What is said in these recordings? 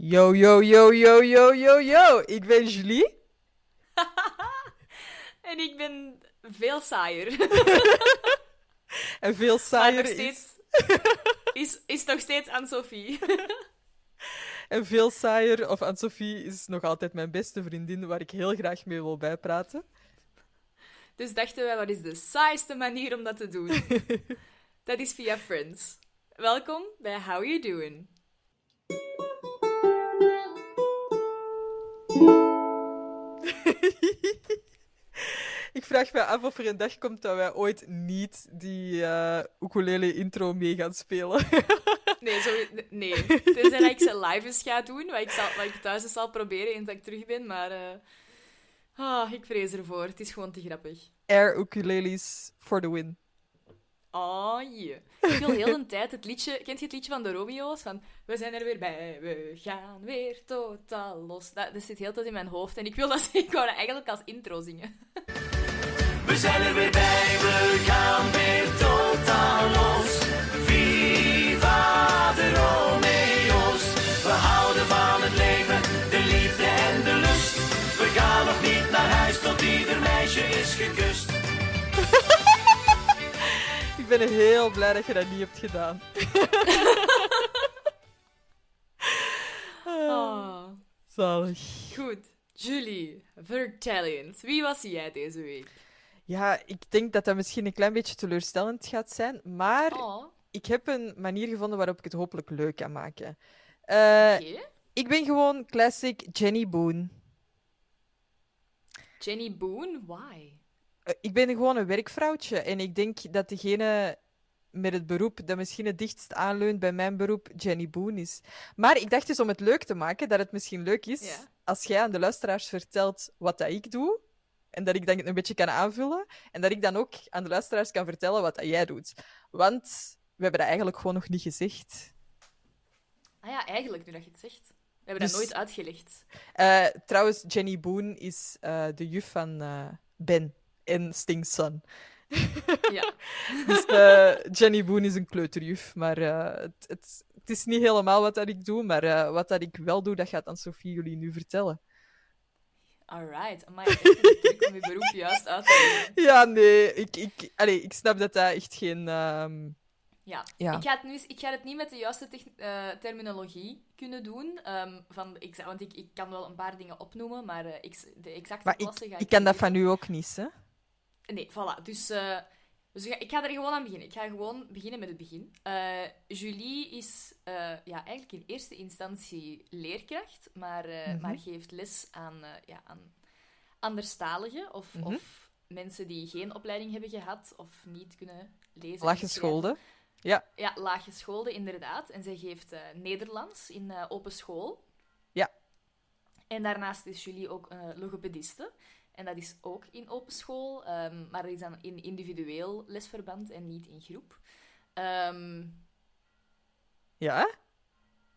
Yo, yo, yo, yo, yo, yo, yo. Ik ben Julie. en ik ben veel saaier. en veel saaier nog is... steeds... Is, is nog steeds Anne-Sophie. En veel saaier, of Anne-Sophie is nog altijd mijn beste vriendin, waar ik heel graag mee wil bijpraten. dus dachten wij, wat is de saaiste manier om dat te doen? dat is via Friends. Welkom bij How You Doing. Ik vraag me af of er een dag komt dat wij ooit niet die eh ukulele intro mee gaan spelen. Nee, zo, nee. Tenzij dat ik ze live eens ga doen, wat ik, zal, wat ik thuis eens zal proberen eens dat ik terug ben. Maar eh, ah, ik vrees ervoor. Het is gewoon te grappig. Air ukuleles for the win. Oh, yeah. Ik wil heel een tijd het liedje... Kent je het liedje van de Romeo's? Van, we zijn er weer bij, we gaan weer totaal los. Dat, dat zit heel tijd in mijn hoofd. En ik wil dat ik wou eigenlijk als intro zingen. We zijn er weer bij, we gaan weer totaal los. Ik ben heel blij dat je dat niet hebt gedaan. Oh. Zalig. Goed. Julie, vertel eens. Wie was jij deze week? Ja, ik denk dat dat misschien een klein beetje teleurstellend gaat zijn, maar Oh, ik heb een manier gevonden waarop ik het hopelijk leuk kan maken. Eh, oké. Ik ben gewoon classic Jenny Boone. Jenny Boone? Why? Eh, ik ben gewoon een werkvrouwtje en ik denk dat degene met het beroep dat misschien het dichtst aanleunt bij mijn beroep Jenny Boone is. Maar ik dacht dus om het leuk te maken, dat het misschien leuk is Ja. als jij aan de luisteraars vertelt wat dat ik doe. En dat ik dan een beetje kan aanvullen. En dat ik dan ook aan de luisteraars kan vertellen wat dat jij doet. Want we hebben dat eigenlijk gewoon nog niet gezegd. Ah ja, eigenlijk, nu dat je het zegt. We hebben Dus- dat nooit uitgelegd. Eh, trouwens, Jenny Boone is eh, de juf van Ben in Sting's Son. Ja. Dus eh, Jenny Boone is een kleuterjuf, maar eh, het, het, het is niet helemaal wat dat ik doe, maar eh, wat dat ik wel doe, dat gaat aan Sophie jullie nu vertellen. Alright. Amai, ik vind het druk om je beroep juist uit. Ja, nee, ik, ik, allee, ik snap dat dat echt geen... ehm, Ja. Ja. Ik, ga het nu, ik ga het niet met de juiste terminologie kunnen doen. ehm, van exa- want ik, ik kan wel een paar dingen opnoemen, maar ex- de exacte Maar klasse ik, ga ik kan dat van u ook niet, hè? Nee, voilà. Dus, eh, dus ik ga- ik ga er gewoon aan beginnen. Ik ga gewoon beginnen met het begin. Eh, Julie is eh, ja, eigenlijk in eerste instantie leerkracht, maar, Mhm. maar geeft les aan, ja, aan anderstaligen of, Mhm. of mensen die geen opleiding hebben gehad of niet kunnen lezen. en Laaggeschoolde. schrijven. Ja, laaggeschoolde, inderdaad. En zij geeft Nederlands in open school. Ja. En daarnaast is Julie ook logopediste. En dat is ook in open school, ehm, maar dat is dan in individueel lesverband en niet in groep. Ehm, Ja?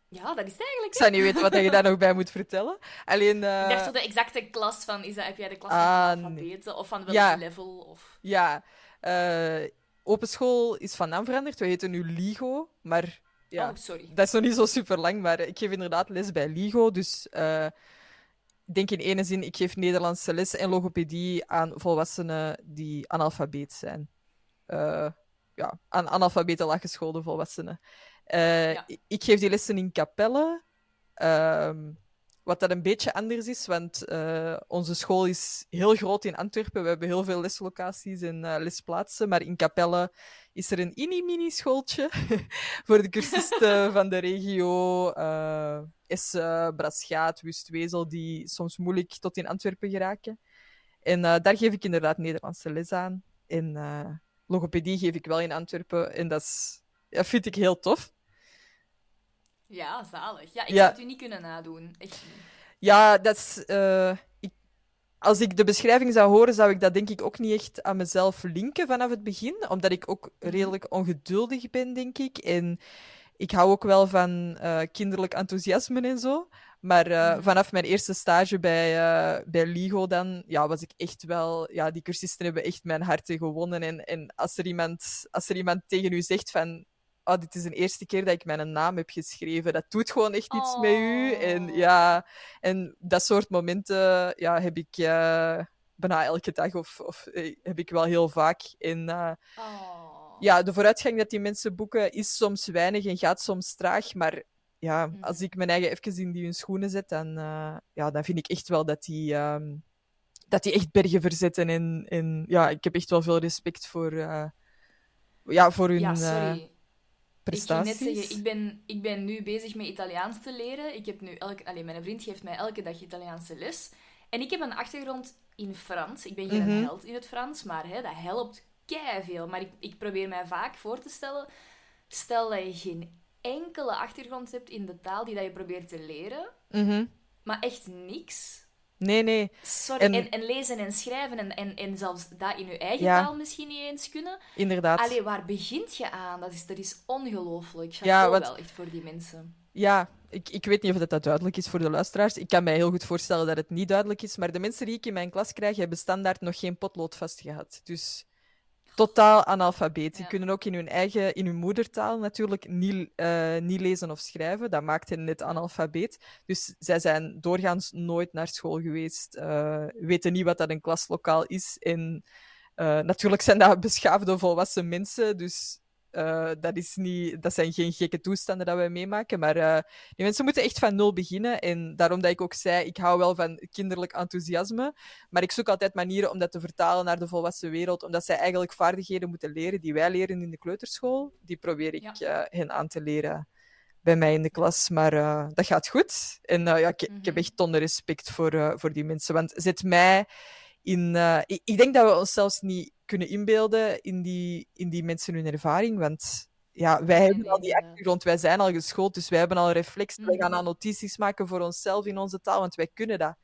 ja, dat is het eigenlijk. Ik zou niet weten wat je daar nog bij moet vertellen. Alleen, eh, Ik dacht zo de exacte klas van, is dat, heb jij de klas Ah, van nee. alfabeten of van welk Ja. level? Of... ja, eh, open school is van naam veranderd. We heten nu LIGO, maar ja, Oh, sorry. dat is nog niet zo super lang. Maar ik geef inderdaad les bij LIGO, dus eh, denk in ene zin, ik geef Nederlandse les en logopedie aan volwassenen die analfabeet zijn. Eh, ja, aan analfabete laaggeschoolde volwassenen. Eh, Ja. ik- Ik geef die lessen in Capelle. ehm, wat dat een beetje anders is, want eh, onze school is heel groot in Antwerpen. We hebben heel veel leslocaties en eh, lesplaatsen. Maar in Capelle is er een mini-mini-schooltje voor de cursisten van de regio eh Essen, Braschaat, Wustwezel, die soms moeilijk tot in Antwerpen geraken. En daar geef ik inderdaad Nederlandse les aan. En logopedie geef ik wel in Antwerpen. En dat, is, dat vind ik heel tof. Ja, zalig. Ja, ik Ja. zou het u niet kunnen nadoen. Echt niet. Ja, dat is. eh, ik, als ik de beschrijving zou horen, zou ik dat denk ik ook niet echt aan mezelf linken vanaf het begin. Omdat ik ook redelijk ongeduldig ben, denk ik. En ik hou ook wel van eh, kinderlijk enthousiasme en zo. Maar eh, Mhm. vanaf mijn eerste stage bij, bij LIGO dan, ja, was ik echt wel... Ja, die cursisten hebben echt mijn harten gewonnen. En, en als, er iemand, als er iemand tegen u zegt van... oh, dit is de eerste keer dat ik mijn naam heb geschreven. Dat doet gewoon echt iets met u. En Oh. ja, en dat soort momenten ja, heb ik eh, bijna elke dag of, of eh, heb ik wel heel vaak. En eh, Oh. ja, de vooruitgang dat die mensen boeken is soms weinig en gaat soms traag. Maar ja, Mhm. als ik mijn eigen even in die hun schoenen zet, dan, ja, dan vind ik echt wel dat die, ehm, dat die echt bergen verzetten. En, en ja, ik heb echt wel veel respect voor, ja, voor hun Ja, Ik ging net zeggen, ik ben, ik ben nu bezig met Italiaans te leren. Ik heb nu elke, allee, mijn vriend geeft mij elke dag Italiaanse les. En ik heb een achtergrond in Frans. Ik ben geen Mhm. held in het Frans, maar hè, dat helpt veel. Maar ik, ik probeer mij vaak voor te stellen, stel dat je geen enkele achtergrond hebt in de taal die dat je probeert te leren, Mhm. maar echt niks. Nee, nee, Sorry, En- en, en, lezen en schrijven en, en, en zelfs dat in je eigen Ja. taal misschien niet eens kunnen. inderdaad. Allee, waar begint je aan? Dat is, dat is ongelooflijk. Ja, wel echt voor die mensen. Ja, ik, ik weet niet of dat, dat duidelijk is voor de luisteraars. Ik kan mij heel goed voorstellen dat het niet duidelijk is. Maar de mensen die ik in mijn klas krijg, hebben standaard nog geen potlood vastgehad. Dus totaal analfabeet. Die Ja. kunnen ook in hun eigen, in hun moedertaal natuurlijk niet, eh, niet lezen of schrijven. Dat maakt hen net analfabeet. Dus zij zijn doorgaans nooit naar school geweest, eh, weten niet wat dat een klaslokaal is. En eh, natuurlijk zijn dat beschaafde volwassen mensen, dus eh, dat, is niet, dat zijn geen gekke toestanden dat wij meemaken. Maar eh, die mensen moeten echt van nul beginnen. En daarom dat ik ook zei, ik hou wel van kinderlijk enthousiasme. Maar ik zoek altijd manieren om dat te vertalen naar de volwassen wereld. Omdat zij eigenlijk vaardigheden moeten leren die wij leren in de kleuterschool. Die probeer ik eh, hen aan te leren bij mij in de klas. Maar dat gaat goed. En ja, ik, ik heb Mhm. echt tonnen respect voor, voor die mensen. Want zet mij in... ik, ik denk dat we ons zelfs niet kunnen inbeelden in die, in die mensen hun ervaring. Want ja, wij hebben al die achtergrond. Wij zijn al geschoold, dus wij hebben al reflex. Wij gaan Mhm. al notities maken voor onszelf in onze taal, want wij kunnen dat.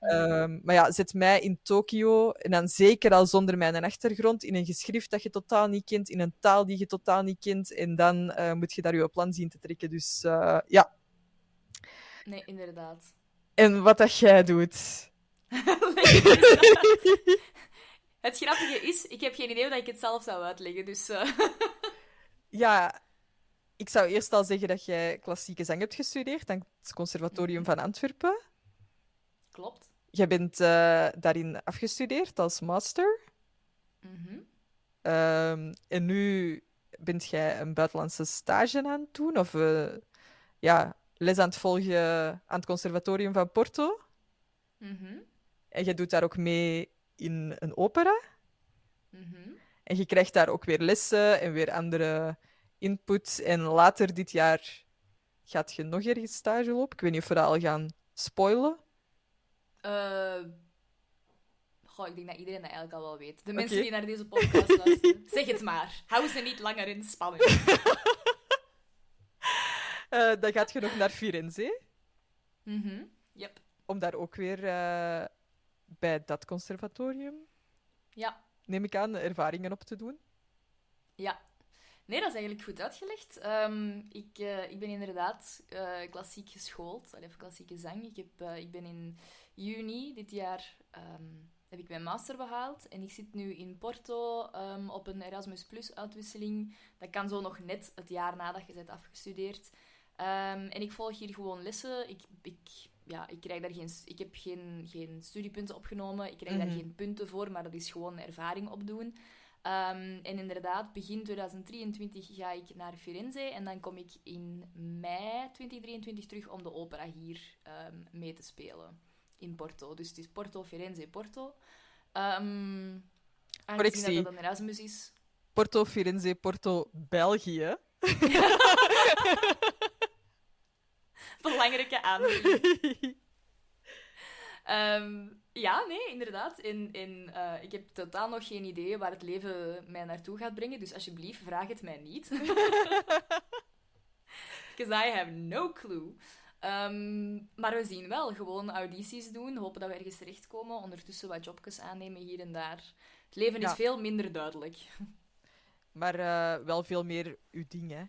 Ehm, maar ja, zet mij in Tokio, en dan zeker al zonder mijn achtergrond, in een geschrift dat je totaal niet kent, in een taal die je totaal niet kent, en dan eh, moet je daar je plan zien te trekken. Dus eh, ja, Nee, inderdaad. en wat dat jij doet. het grappige is, ik heb geen idee hoe dat ik het zelf zou uitleggen. Dus eh, Ja, ik zou eerst al zeggen dat jij klassieke zang hebt gestudeerd aan het Conservatorium van Antwerpen. klopt. Jij bent eh, daarin afgestudeerd als master. Mhm. Ehm, en nu bent jij een buitenlandse stage aan het doen? Of eh, ja, les aan het volgen aan het Conservatorium van Porto? Mhm. En je doet daar ook mee in een opera. Mhm. En je krijgt daar ook weer lessen en weer andere input. En later dit jaar gaat je nog ergens stage lopen. Ik weet niet of we dat al gaan spoilen. Eh, goh, ik denk dat iedereen dat eigenlijk al wel weet. De mensen die naar deze podcast luisteren, zeg het maar. Hou ze niet langer in spanning. Eh, dan gaat je nog naar Firenze. Mhm. Yep. Om daar ook weer eh, bij dat conservatorium, Ja. neem ik aan, ervaringen op te doen. Ja. Nee, dat is eigenlijk goed uitgelegd. Ehm, ik, eh, ik ben inderdaad eh, klassiek geschoold, of klassieke zang. Ik, heb, eh, ik ben in juni dit jaar ehm, heb ik mijn master behaald en ik zit nu in Porto ehm, op een Erasmus Plus uitwisseling. Dat kan zo nog net het jaar nadat je bent afgestudeerd. En ik volg hier gewoon lessen. Ik, ik, ja, ik, krijg daar geen, ik heb geen, geen studiepunten opgenomen. Ik krijg Mhm. daar geen punten voor, maar dat is gewoon ervaring opdoen. Ehm, en inderdaad, begin 2023 ga ik naar Firenze en dan kom ik in mei 2023 terug om de opera hier ehm, mee te spelen in Porto. Dus het is Porto, Firenze, Porto. Ehm aangezien dat dat een Erasmus is. Porto, Firenze, Porto, België. Belangrijke aanvulling. Ehm, ja, nee, inderdaad. En, en, eh, ik heb totaal nog geen idee waar het leven mij naartoe gaat brengen. Dus alsjeblieft, vraag het mij niet. Because I have no clue. Ehm, maar we zien wel. Gewoon audities doen. Hopen dat we ergens terechtkomen. Ondertussen wat jobjes aannemen hier en daar. Het leven Ja. is veel minder duidelijk. Maar eh, wel veel meer uw ding, hè.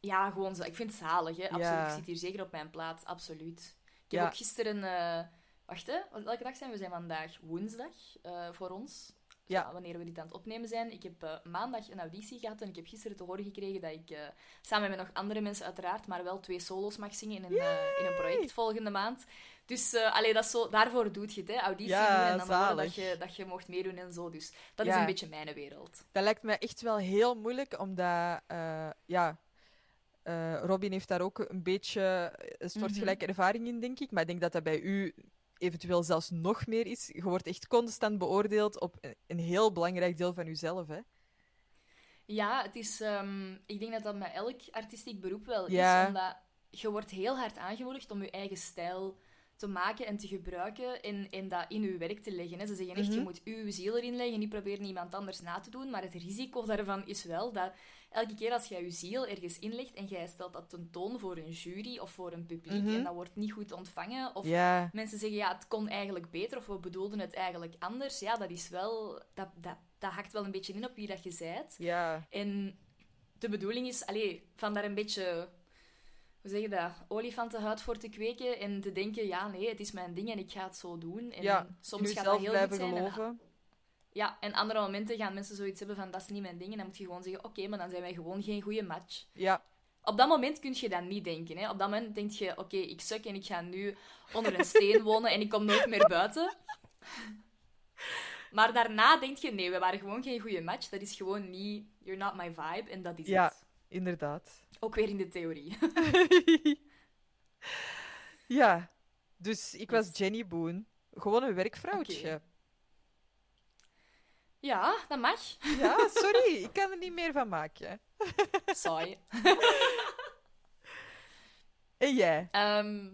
Ja, gewoon zo. Ik vind het zalig, hè. Absoluut. Ja. Ik zit hier zeker op mijn plaats. Absoluut. Ik heb Ja. ook gisteren... eh, Wacht, hè. Welke dag zijn we? We zijn vandaag woensdag eh, voor ons. Ja. Zo, wanneer we dit aan het opnemen zijn. Ik heb eh, maandag een auditie gehad en ik heb gisteren te horen gekregen dat ik, samen met nog andere mensen uiteraard, maar wel twee solo's mag zingen in een, in een project volgende maand. Dus allee, dat zo, daarvoor doet je het, hè. auditie Ja, doen en dan horen dat je, dat je mocht meedoen en zo. Dus dat is Ja. een beetje mijn wereld. Dat lijkt mij echt wel heel moeilijk, omdat ja, eh, Robin heeft daar ook een beetje een soortgelijke Mhm. ervaring in, denk ik. Maar ik denk dat dat bij u eventueel zelfs nog meer is. Je wordt echt constant beoordeeld op een, een heel belangrijk deel van uzelf. Hè? Ja, het is, ehm, ik denk dat dat met elk artistiek beroep wel Ja. is, omdat je wordt heel hard aangemoedigd om je eigen stijl te maken en te gebruiken en, en dat in je werk te leggen. Hè. Ze zeggen echt, Mhm. je moet uw ziel erin leggen, niet proberen iemand anders na te doen, maar het risico daarvan is wel dat elke keer als jij je ziel ergens inlegt en jij stelt dat tentoon voor een jury of voor een publiek Mhm. en dat wordt niet goed ontvangen, of mensen zeggen, ja, het kon eigenlijk beter of we bedoelden het eigenlijk anders, ja, dat is wel... Dat, dat, dat hakt wel een beetje in op wie dat je zijt. ja, En de bedoeling is, allee, van daar een beetje, hoe zeg je dat, olifantenhuid voor te kweken en te denken, ja, nee, het is mijn ding en ik ga het zo doen. En ja. soms gaat dat heel blijven goed zijn. Geloven. Ja, en andere momenten gaan mensen zoiets hebben van, dat is niet mijn ding. En dan moet je gewoon zeggen, oké, maar dan zijn wij gewoon geen goede match. Ja, Op dat moment kun je dat niet denken. Hè. Op dat moment denk je, oké, ik suk en ik ga nu onder een steen wonen en ik kom nooit meer buiten. Maar daarna denk je, nee, we waren gewoon geen goede match. Dat is gewoon niet, you're not my vibe. En dat is Ja. het. inderdaad. Ook weer in de theorie. ja, dus ik was. Jenny Boone. Gewoon een werkvrouwtje. Ja, dat mag. Ja, sorry, ik kan er niet meer van maken. Saai. En jij? Ehm,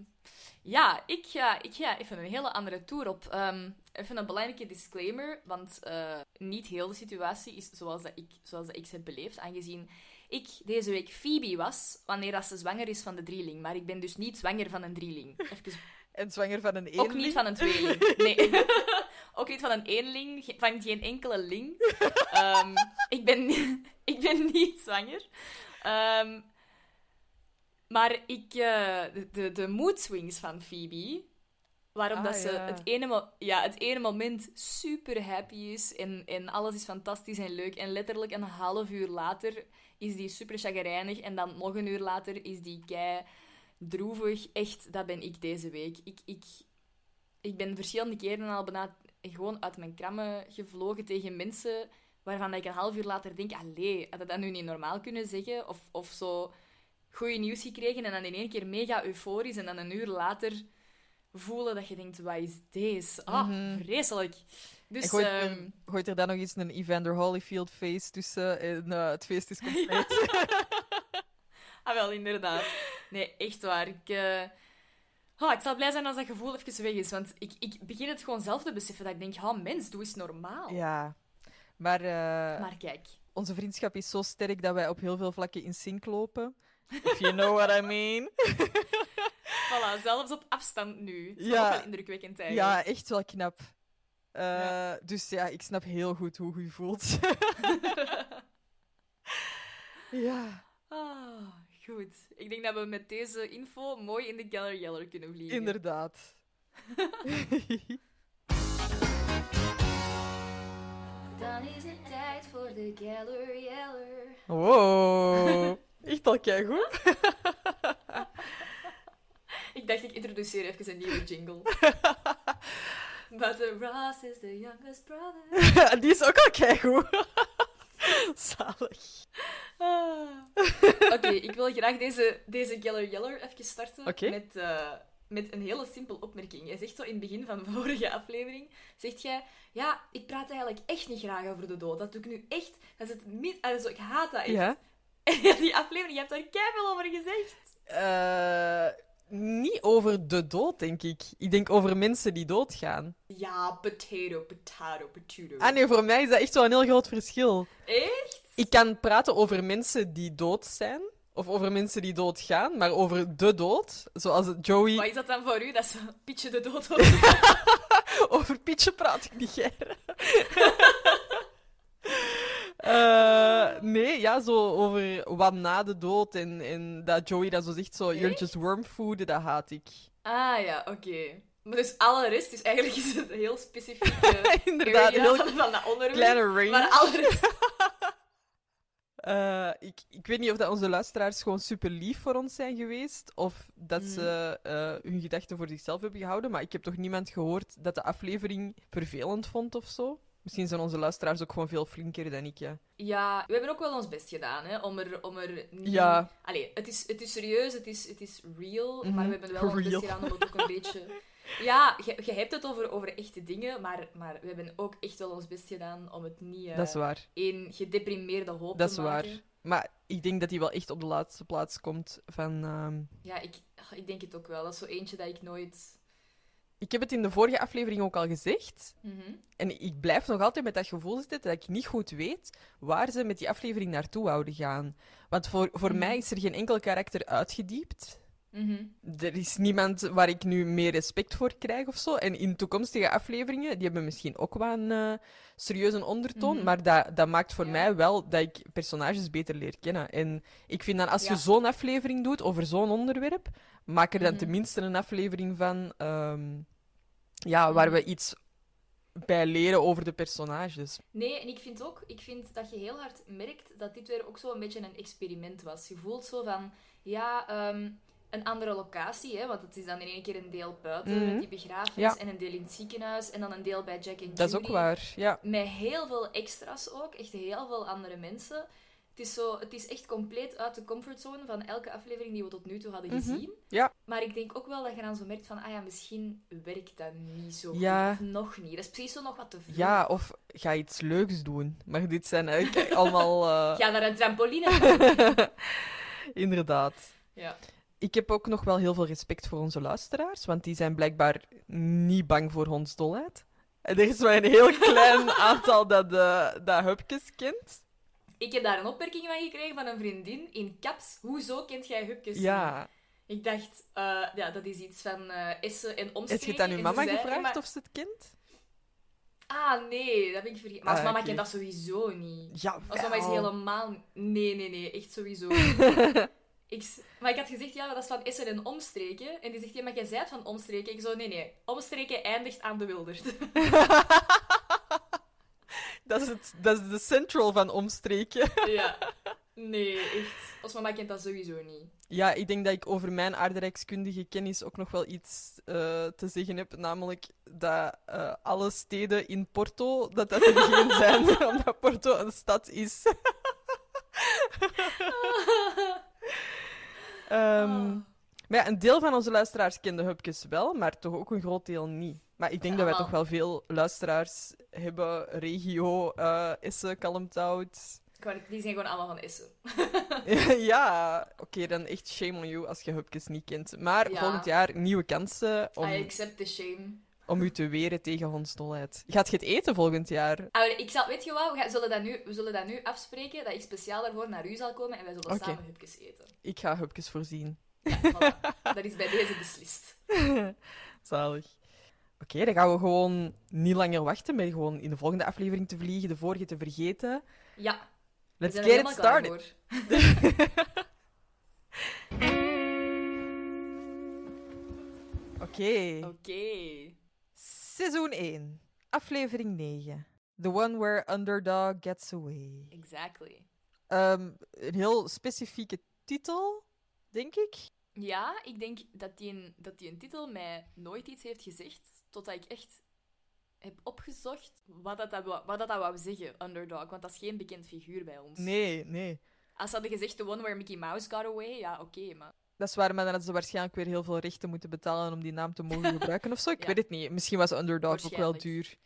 ja, ik ga, ik ga even een hele andere tour op. Ehm, even een belangrijke disclaimer, want eh, niet heel de situatie is zoals, dat ik, zoals dat ik ze heb beleefd, aangezien ik deze week Phoebe was, wanneer dat ze zwanger is van de drieling. Maar ik ben dus niet zwanger van een drieling. Even, En zwanger van een ook eenling? niet van een tweeling. Nee. Ook niet van een eenling, van geen enkele ling. Ehm, ik, ben, ik ben niet zwanger. Ehm, maar ik, eh, de, de, de mood swings van Phoebe, waarop Ah, dat ze ja. het, ene, ja, het ene moment super happy is en, en alles is fantastisch en leuk. En letterlijk een half uur later is die super chagrijnig. En dan nog een uur later is die kei droevig. Echt, dat ben ik deze week. Ik, ik, ik ben verschillende keren al bijna gewoon uit mijn krammen gevlogen tegen mensen waarvan ik een half uur later denk, allee, had dat dat nu niet normaal kunnen zeggen? Of, of zo goede nieuws gekregen en dan in één keer mega euforisch en dan een uur later voelen dat je denkt, wat is deze? Ah, Mhm. vreselijk. Dus, gooit, ehm, er, gooit er dan nog eens een Evander Holyfield face tussen en eh, het feest is compleet. ah wel, inderdaad. Nee, echt waar. Ik, eh, ah, ik zal blij zijn als dat gevoel even weg is, want ik, ik begin het gewoon zelf te beseffen dat ik denk, ah, mens, doe eens normaal. ja. Maar, eh, Maar kijk, onze vriendschap is zo sterk dat wij op heel veel vlakken in sync lopen. If you know what I mean. voilà, zelfs op afstand nu. Dat is Ja. wel indrukwekkend eigenlijk. Ja, echt wel knap. Eh, Ja. Dus ja, ik snap heel goed hoe je je voelt. ja, Ah, goed. Ik denk dat we met deze info mooi in de Geller Yeller kunnen vliegen. inderdaad. Dan is het tijd voor de Geller Yeller. wow. Echt al goed. Ik dacht, ik introduceer even een nieuwe jingle. But the Ross is the youngest brother. Die is ook al goed. Zalig. Ah. Oké, ik wil graag deze, deze Geller Yeller even starten met, eh, met een hele simpele opmerking. Jij zegt zo in het begin van de vorige aflevering, zegt jij, ja, ik praat eigenlijk echt niet graag over de dood. Dat doe ik nu echt. Dat is het mis... Also, ik haat dat echt. Ja. Die aflevering, je hebt daar keihard over gezegd. Eh, niet over de dood, denk ik. Ik denk over mensen die doodgaan. Ja, potato, potato, potato. Ah nee, voor mij is dat echt wel een heel groot verschil. Echt? Ik kan praten over mensen die dood zijn, of over mensen die doodgaan, maar over de dood, zoals Joey... Wat is dat dan voor u, dat ze Pietje de dood hoort? Over Pietje praat ik niet, Ger. Eh, nee, ja, zo over wat na de dood en, en dat Joey dat zo zegt, zo, you're just worm food, dat haat ik. ah ja, oké. Maar dus alle rest, dus eigenlijk is het heel specifiek Inderdaad, heel van, van dat onderwerp. kleine range. Maar alle rest... Eh, ik, ik weet niet of dat onze luisteraars gewoon super lief voor ons zijn geweest. Of dat Mm. ze eh, hun gedachten voor zichzelf hebben gehouden. Maar ik heb toch niemand gehoord dat de aflevering vervelend vond of zo. Misschien zijn onze luisteraars ook gewoon veel flinker dan ik, ja. Ja, we hebben ook wel ons best gedaan, hè, om er, om er niet... Ja. Allee, het is, het is serieus, het is, het is real, Mhm. maar we hebben wel ons best gedaan om het ook een beetje... Ja, je, hebt het over, over echte dingen, maar, maar we hebben ook echt wel ons best gedaan om het niet eh Dat is waar. één gedeprimeerde hoop Dat te is waar. maken. Maar ik denk dat hij wel echt op de laatste plaats komt van... ehm, Ja, ik, ik denk het ook wel. Dat is zo eentje dat ik nooit... Ik heb het in de vorige aflevering ook al gezegd. Mhm. En ik blijf nog altijd met dat gevoel zitten dat ik niet goed weet waar ze met die aflevering naartoe wouden gaan. Want voor, voor Mhm. mij is er geen enkel karakter uitgediept. Mhm. Er is niemand waar ik nu meer respect voor krijg of zo. En in toekomstige afleveringen, die hebben misschien ook wel een eh, serieuze ondertoon. Mhm. Maar dat, dat maakt voor Ja. mij wel dat ik personages beter leer kennen. En ik vind dan, als Ja. je zo'n aflevering doet over zo'n onderwerp, maak er dan Mhm. tenminste een aflevering van. ehm, ja, waar we iets bij leren over de personages. Nee, en ik vind ook, ik vind dat je heel hard merkt dat dit weer ook zo een beetje een experiment was. Je voelt zo van, ja, ehm, een andere locatie, hè, want het is dan in één keer een deel buiten met die begrafenis Ja. en een deel in het ziekenhuis en dan een deel bij Jack en Judy. Dat is ook waar, ja. Met heel veel extra's ook, echt heel veel andere mensen. Het is, zo, het is echt compleet uit de comfortzone van elke aflevering die we tot nu toe hadden Mhm. gezien. Ja. Maar ik denk ook wel dat je dan zo merkt van, ah ja, misschien werkt dat niet zo Ja. goed. Of nog niet. Dat is precies zo nog wat te veel. Ja, of ga iets leuks doen. Maar dit zijn eigenlijk allemaal... eh, Ga naar een trampoline. Inderdaad. ja. Ik heb ook nog wel heel veel respect voor onze luisteraars, want die zijn blijkbaar niet bang voor hondsdolheid. En er is maar een heel klein aantal dat, eh dat Hupkes kent. Ik heb daar een opmerking van gekregen van een vriendin in caps. Hoezo kent jij hupjes niet? Ja. Ik dacht, eh, ja, dat is iets van eh Essen en omstreken. Heb je het aan uw mama zei, gevraagd maar- of ze het kent? Ah, nee, dat ben ik vergeten. Maar als Ah, mama oké. kent dat sowieso niet. Ja, Als mama is helemaal... Nee, nee, nee, echt sowieso. ik... Maar ik had gezegd, ja, dat is van Essen en omstreken. En die zegt, ja, maar jij zei het van omstreken. Ik zo, nee, nee, omstreken eindigt aan de Wildert. Dat is, het, dat is de central van omstreken. ja. Nee, echt. Als mama kent dat sowieso niet. Ja, ik denk dat ik over mijn aardrijkskundige kennis ook nog wel iets eh, te zeggen heb. Namelijk dat eh, alle steden in Porto, dat dat er geen zijn, omdat Porto een stad is. Ehm, Ah. Maar ja, een deel van onze luisteraars kende Hupkes wel, maar toch ook een groot deel niet. Maar ik denk dat wij toch wel veel luisteraars hebben. Regio, eh Essen, Kalmthout. Die zijn gewoon allemaal van Essen. ja, oké, dan echt shame on you als je Hupkes niet kent. Maar Ja. volgend jaar nieuwe kansen om, I accept the shame. Om u te weren tegen hondsdolheid. Gaat je het eten volgend jaar? Ik zal, weet je wat, we, gaan- zullen dat nu, we zullen dat nu afspreken, dat ik speciaal daarvoor naar u zal komen en wij zullen samen hupjes eten. Ik ga Hupkes voorzien. Ja, voilà. dat is bij deze beslist. Zalig. Oké, dan gaan we gewoon niet langer wachten, maar gewoon in de volgende aflevering te vliegen, de vorige te vergeten. Ja, Let's get it started. Oké. Oké. Seizoen 1, aflevering 9. The one where underdog gets away. Exactly. Ehm, een heel specifieke titel, denk ik. Ja, ik denk dat die, een, dat die een titel mij nooit iets heeft gezegd, totdat ik echt heb opgezocht wat dat, wat dat, dat wou zeggen, underdog. Want dat is geen bekend figuur bij ons. Nee, nee. Als ze hadden gezegd the one where Mickey Mouse got away, ja, oké, maar... Dat is waar, maar dan hadden ze waarschijnlijk weer heel veel rechten moeten betalen om die naam te mogen gebruiken of zo. Ik Ja. weet het niet. Misschien was underdog ook wel duur.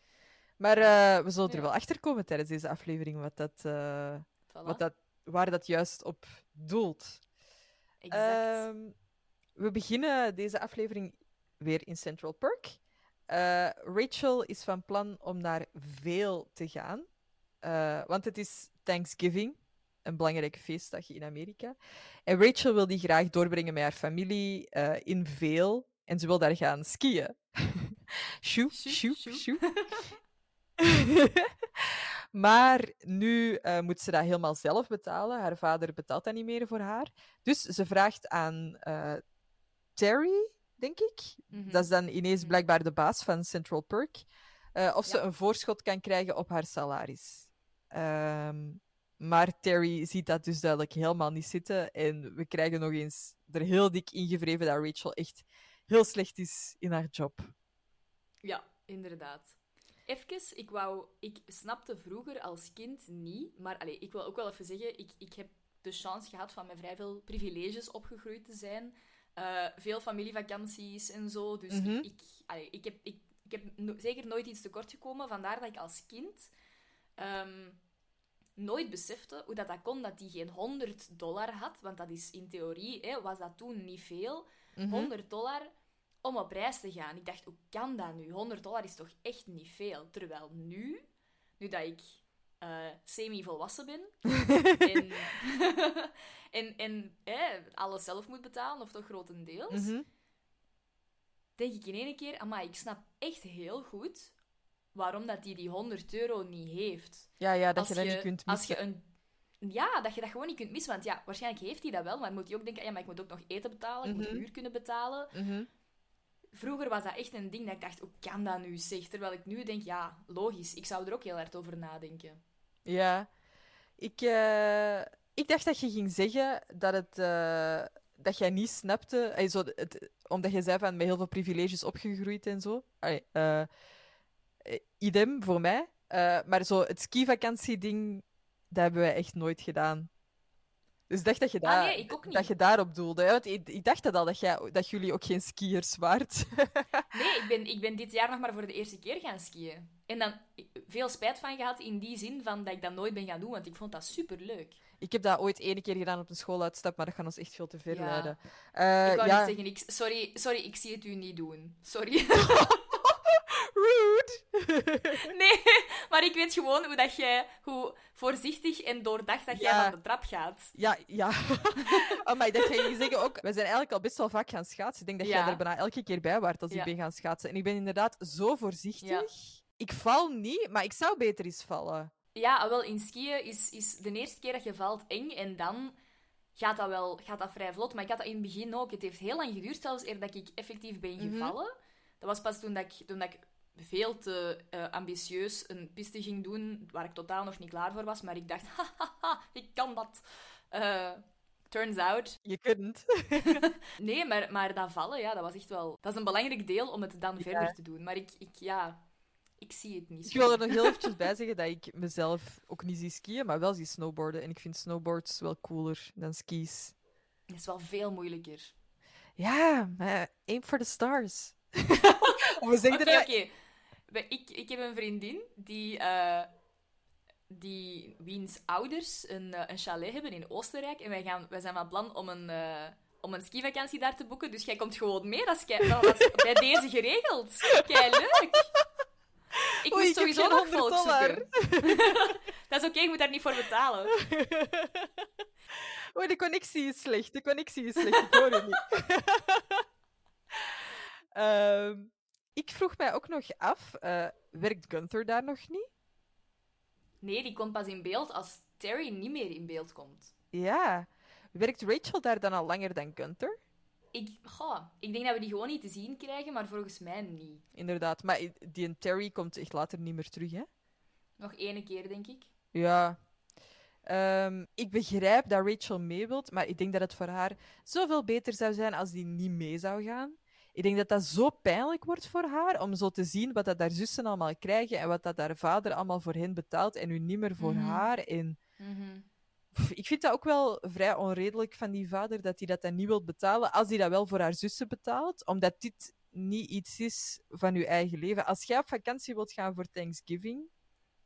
Maar eh, we zullen er wel achter komen tijdens deze aflevering wat dat, eh, Voilà. wat dat, waar dat juist op doelt. Exact. Ehm, we beginnen deze aflevering weer in Central Park. Eh, Rachel is van plan om naar veel te gaan. Want het is Thanksgiving, een belangrijke feestdag in Amerika. En Rachel wil die graag doorbrengen met haar familie eh, in veel. En ze wil daar gaan skiën. Sjoe, sjoe. sjoe. maar nu eh, moet ze dat helemaal zelf betalen. Haar vader betaalt dat niet meer voor haar. Dus ze vraagt aan eh, Terry, denk ik. Mhm. Dat is dan ineens Mhm. blijkbaar de baas van Central Perk. of ze Ja. een voorschot kan krijgen op haar salaris. Ehm, maar Terry ziet dat dus duidelijk helemaal niet zitten. En we krijgen nog eens er heel dik ingevreven dat Rachel echt heel slecht is in haar job. Ja, inderdaad. Even, ik wou... Ik snapte vroeger als kind niet, maar allee, ik wil ook wel even zeggen, ik, ik heb de chance gehad van met vrij veel privileges opgegroeid te zijn. Eh, veel familievakanties en zo. Dus Mhm. ik, ik, allee, ik heb, ik, ik heb no- zeker nooit iets tekort gekomen. Vandaar dat ik als kind ehm, nooit besefte hoe dat, dat kon dat hij geen 100 dollar had. Want dat is in theorie, hè, was dat toen niet veel. Mhm. 100 dollar om op reis te gaan. Ik dacht, hoe kan dat nu? 100 dollar is toch echt niet veel? Terwijl nu, nu dat ik eh, semi-volwassen ben en, en, alles zelf moet betalen, of toch grotendeels, Mhm. denk ik in één keer, amai, ik snap echt heel goed waarom dat hij die 100 euro niet heeft. Ja, ja, dat Als je dat niet kunt als missen. je een ja, dat je dat gewoon niet kunt missen. Want ja, waarschijnlijk heeft hij dat wel, maar moet hij ook denken, ja, maar ik moet ook nog eten betalen, ik moet Mhm. huur kunnen betalen. Mhm. Vroeger was dat echt een ding dat ik dacht, hoe kan dat nu zeg? Terwijl ik nu denk, ja, logisch, ik zou er ook heel hard over nadenken. Ja. Ik, eh, ik dacht dat je ging zeggen dat, het, eh, dat jij niet snapte. eh, het, omdat je zei van met heel veel privileges opgegroeid en zo. Allee, idem voor mij. Eh, maar zo het skivakantieding, dat hebben wij echt nooit gedaan. Dus ik dacht dat je, Ah, daar, nee, ik niet. dat je daarop doelde. hè, Want ik, ik dacht dat al, dat, jij, dat jullie ook geen skiers waart. Nee, ik ben, ik ben dit jaar nog maar voor de eerste keer gaan skiën. En dan veel spijt van gehad in die zin van dat ik dat nooit ben gaan doen, want ik vond dat superleuk. ik heb dat ooit ene keer gedaan op een schooluitstap, maar dat gaat ons echt veel te ver Ja. leiden. Eh, ik wou ja. net zeggen, ik, sorry, sorry, ik zie het u niet doen. Sorry. Nee, maar ik weet gewoon hoe, dat jij, hoe voorzichtig en doordacht dat jij Ja. van de trap gaat. Ja, ja. oh, maar dat ga je zeggen ook. We zijn eigenlijk al best wel vaak gaan schaatsen. Ik denk dat Ja. jij er bijna elke keer bij waart als Ja. ik ben gaan schaatsen. En ik ben inderdaad zo voorzichtig. Ik val niet, maar ik zou beter eens vallen. Ja, wel, in skiën is, is de eerste keer dat je valt eng en dan gaat dat wel gaat dat vrij vlot. Maar ik had dat in het begin ook. Het heeft heel lang geduurd zelfs eer dat ik effectief ben Mhm. gevallen. Dat was pas toen, dat ik, toen dat ik veel te eh, ambitieus een piste ging doen, waar ik totaal nog niet klaar voor was. Maar ik dacht, hahaha, ik kan dat. Eh, turns out. Je kunt. Nee, maar, maar dat vallen, ja, dat was echt wel... Dat is een belangrijk deel om het dan verder te doen. Maar ik, ik ja... Ik zie het niet Ik zo. wil er nog heel eventjes bij zeggen dat ik mezelf ook niet zie skiën, maar wel zie snowboarden. En ik vind snowboards wel cooler dan skis. Het is wel veel moeilijker. Ja, maar aim for the stars. We zeggen Oké, oké. Ik, ik heb een vriendin die, eh, die wiens ouders een, eh, een chalet hebben in Oostenrijk. En wij, gaan, wij zijn van plan om een, eh, om een skivakantie daar te boeken. Dus jij komt gewoon mee. Dat is, kei- dat is bij deze geregeld. Kei leuk. Ik Oei, ik sowieso nog 100 volk dollar. zoeken. dat is oké, je moet daar niet voor betalen. Oh, de connectie is slecht. De connectie is slecht. Ik hoor het niet. Ehm, ik vroeg mij ook nog af, eh, werkt Gunther daar nog niet? Nee, die komt pas in beeld als Terry niet meer in beeld komt. Ja. Werkt Rachel daar dan al langer dan Gunther? Ik, goh, ik denk dat we die gewoon niet te zien krijgen, maar volgens mij niet. Inderdaad. Maar die en Terry komt echt later niet meer terug, hè? Nog ene keer, denk ik. Ja. Ehm, ik begrijp dat Rachel mee wilt, maar ik denk dat het voor haar zoveel beter zou zijn als die niet mee zou gaan. Ik denk dat dat zo pijnlijk wordt voor haar, om zo te zien wat dat haar zussen allemaal krijgen en wat dat haar vader allemaal voor hen betaalt en nu niet meer voor Mhm. haar. En Mhm. pff, ik vind dat ook wel vrij onredelijk van die vader, dat hij dat dan niet wil betalen, als hij dat wel voor haar zussen betaalt, omdat dit niet iets is van je eigen leven. Als jij op vakantie wilt gaan voor Thanksgiving,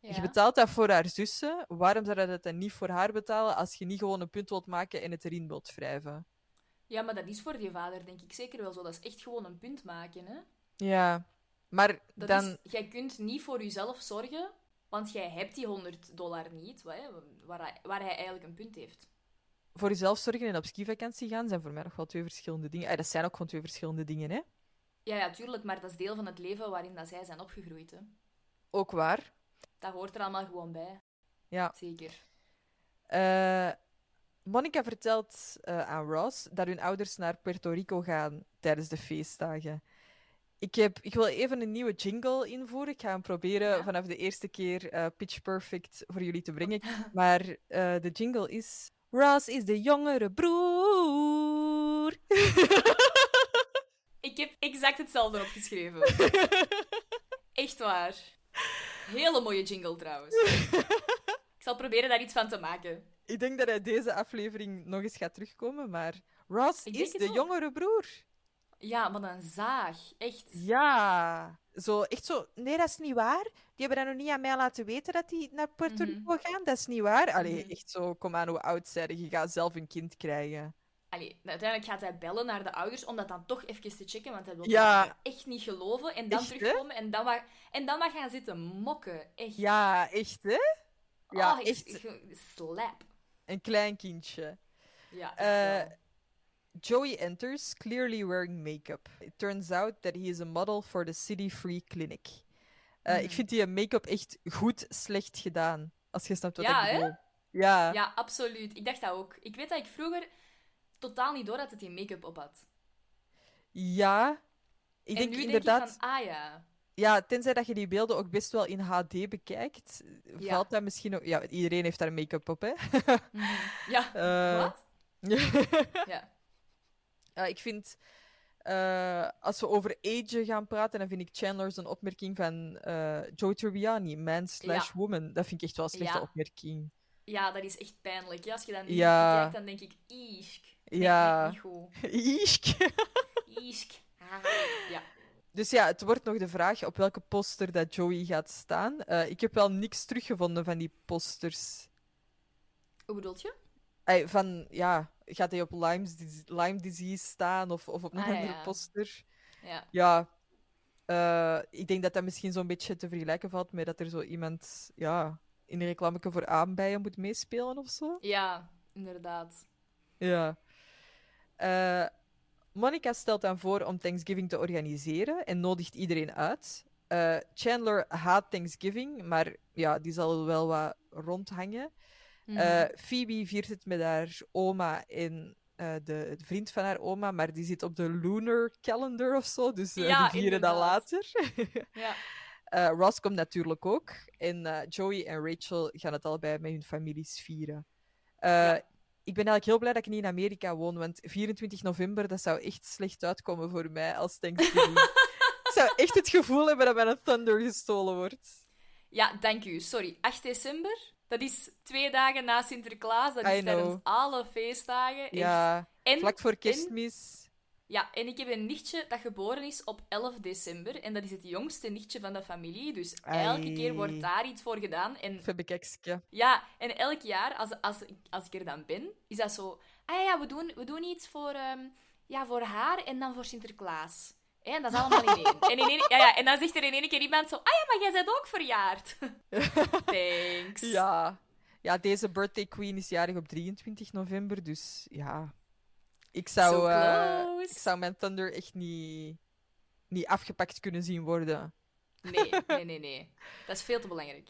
Ja. je betaalt dat voor haar zussen. Waarom zou je dat dan niet voor haar betalen als je niet gewoon een punt wilt maken en het erin wilt wrijven? Ja, maar dat is voor die vader, denk ik zeker wel zo. Dat is echt gewoon een punt maken, hè. Ja, maar Dat dan... is, jij kunt niet voor jezelf zorgen, want jij hebt die 100 dollar niet, waar, hij, waar hij eigenlijk een punt heeft. voor jezelf zorgen en op skivakantie gaan zijn voor mij nog wel twee verschillende dingen. Ah, dat zijn ook gewoon twee verschillende dingen, hè? Ja, ja, tuurlijk, maar dat is deel van het leven waarin dat zij zijn opgegroeid, hè. Ook waar. Dat hoort er allemaal gewoon bij. Ja. Zeker. Eh, Monica vertelt eh, aan Ross dat hun ouders naar Puerto Rico gaan tijdens de feestdagen. Ik, heb, ik wil even een nieuwe jingle invoeren. Ik ga hem proberen Ja. vanaf de eerste keer eh, pitch perfect voor jullie te brengen. Maar eh, de jingle is... Ross is de jongere broer. Ik heb exact hetzelfde opgeschreven. Echt waar. Hele mooie jingle trouwens. Ik zal proberen daar iets van te maken. Ik denk dat hij deze aflevering nog eens gaat terugkomen, maar... Ross is de jongere broer. Ja, maar een zaag. Echt. Ja. Zo, echt zo... Nee, dat is niet waar. Die hebben dat nog niet aan mij laten weten dat die naar Puerto Mhm. Rico gaan. Dat is niet waar. Allee, Mhm. echt zo... Kom aan, hoe oud zijn je? Gaat zelf een kind krijgen. Allee, uiteindelijk gaat hij bellen naar de ouders om dat dan toch even te checken, want hij wil Ja. echt niet geloven. En dan Echt, terugkomen en dan, maar, en dan maar gaan zitten mokken. Echt. Ja, echt, hè? Ja, Oh, echt. ik- Slap. Een klein kindje. Ja, Eh. Joey enters, clearly wearing makeup. It turns out that he is a model for the City Free Clinic. Eh, Ik Mhm. vind die make-up echt goed slecht gedaan. Als je snapt wat Ja, ik bedoel. Ja. Ja, absoluut. Ik dacht dat ook. Ik weet dat ik vroeger totaal niet door had dat hij make-up op had. Ja. Ik en denk nu inderdaad... denk ik van, ah ja. Ja, tenzij dat je die beelden ook best wel in HD bekijkt, Ja. valt dat misschien ook... Ja, iedereen heeft daar make-up op, hè? Mhm. Ja, Eh, wat? Ja. Ik vind... eh, als we over age gaan praten, dan vind ik Chandler zijn opmerking van eh Joe Tribbiani, man slash Ja. woman. Dat vind ik echt wel een slechte Ja. opmerking. ja, dat is echt pijnlijk. Ja, als je dat nu Ja. bekijkt, dan denk ik, isk. Ja. niet. Isk. Isk. Ah. Ja. Dus ja, het wordt nog de vraag op welke poster dat Joey gaat staan. Eh, ik heb wel niks teruggevonden van die posters. Hoe bedoelt je? Van, ja, gaat hij op Lyme's, Lyme disease staan of, of op een Ah, andere ja. poster? Ja. Ja, eh, ik denk dat dat misschien zo'n beetje te vergelijken valt met dat er zo iemand ja, in een reclameke voor aanbijen moet meespelen of zo. Ja, inderdaad. Ja. Eh, Monica stelt dan voor om Thanksgiving te organiseren en nodigt iedereen uit. Eh, Chandler haat Thanksgiving, maar ja, die zal wel wat rondhangen. Mhm. Eh, Phoebe viert het met haar oma en eh, de, de vriend van haar oma, maar die zit op de lunar calendar of zo, dus Ja, die vieren dat later. ja. Ross komt natuurlijk ook. En Joey en Rachel gaan het allebei met hun families vieren. Ja. Ik ben eigenlijk heel blij dat ik niet in Amerika woon, want 24 november, dat zou echt slecht uitkomen voor mij als Thanksgiving. ik zou echt het gevoel hebben dat mijn thunder gestolen wordt. ja, dank u. Sorry. 8 december? Dat is twee dagen na Sinterklaas. Dat is tijdens alle feestdagen. Echt. Ja, En, vlak voor kerstmis. Ja, en ik heb een nichtje dat geboren is op 11 december. En dat is het jongste nichtje van de familie. Dus elke keer wordt daar iets voor gedaan. En Even bekijkske. ja, en elk jaar, als, als, als ik er dan ben, is dat zo... Ah ja, we doen, we doen iets voor, ehm, ja, voor haar en dan voor Sinterklaas. Hè, En dat is allemaal in één. En, in één ja, ja, en dan zegt er in één keer iemand zo... Ah ja, maar jij bent ook verjaard. Thanks. Ja. ja, deze birthday queen is jarig op 23 november, dus ja. Ik zou, So eh, ik zou mijn thunder echt niet, niet afgepakt kunnen zien worden. Nee, nee, nee, nee. Dat is veel te belangrijk.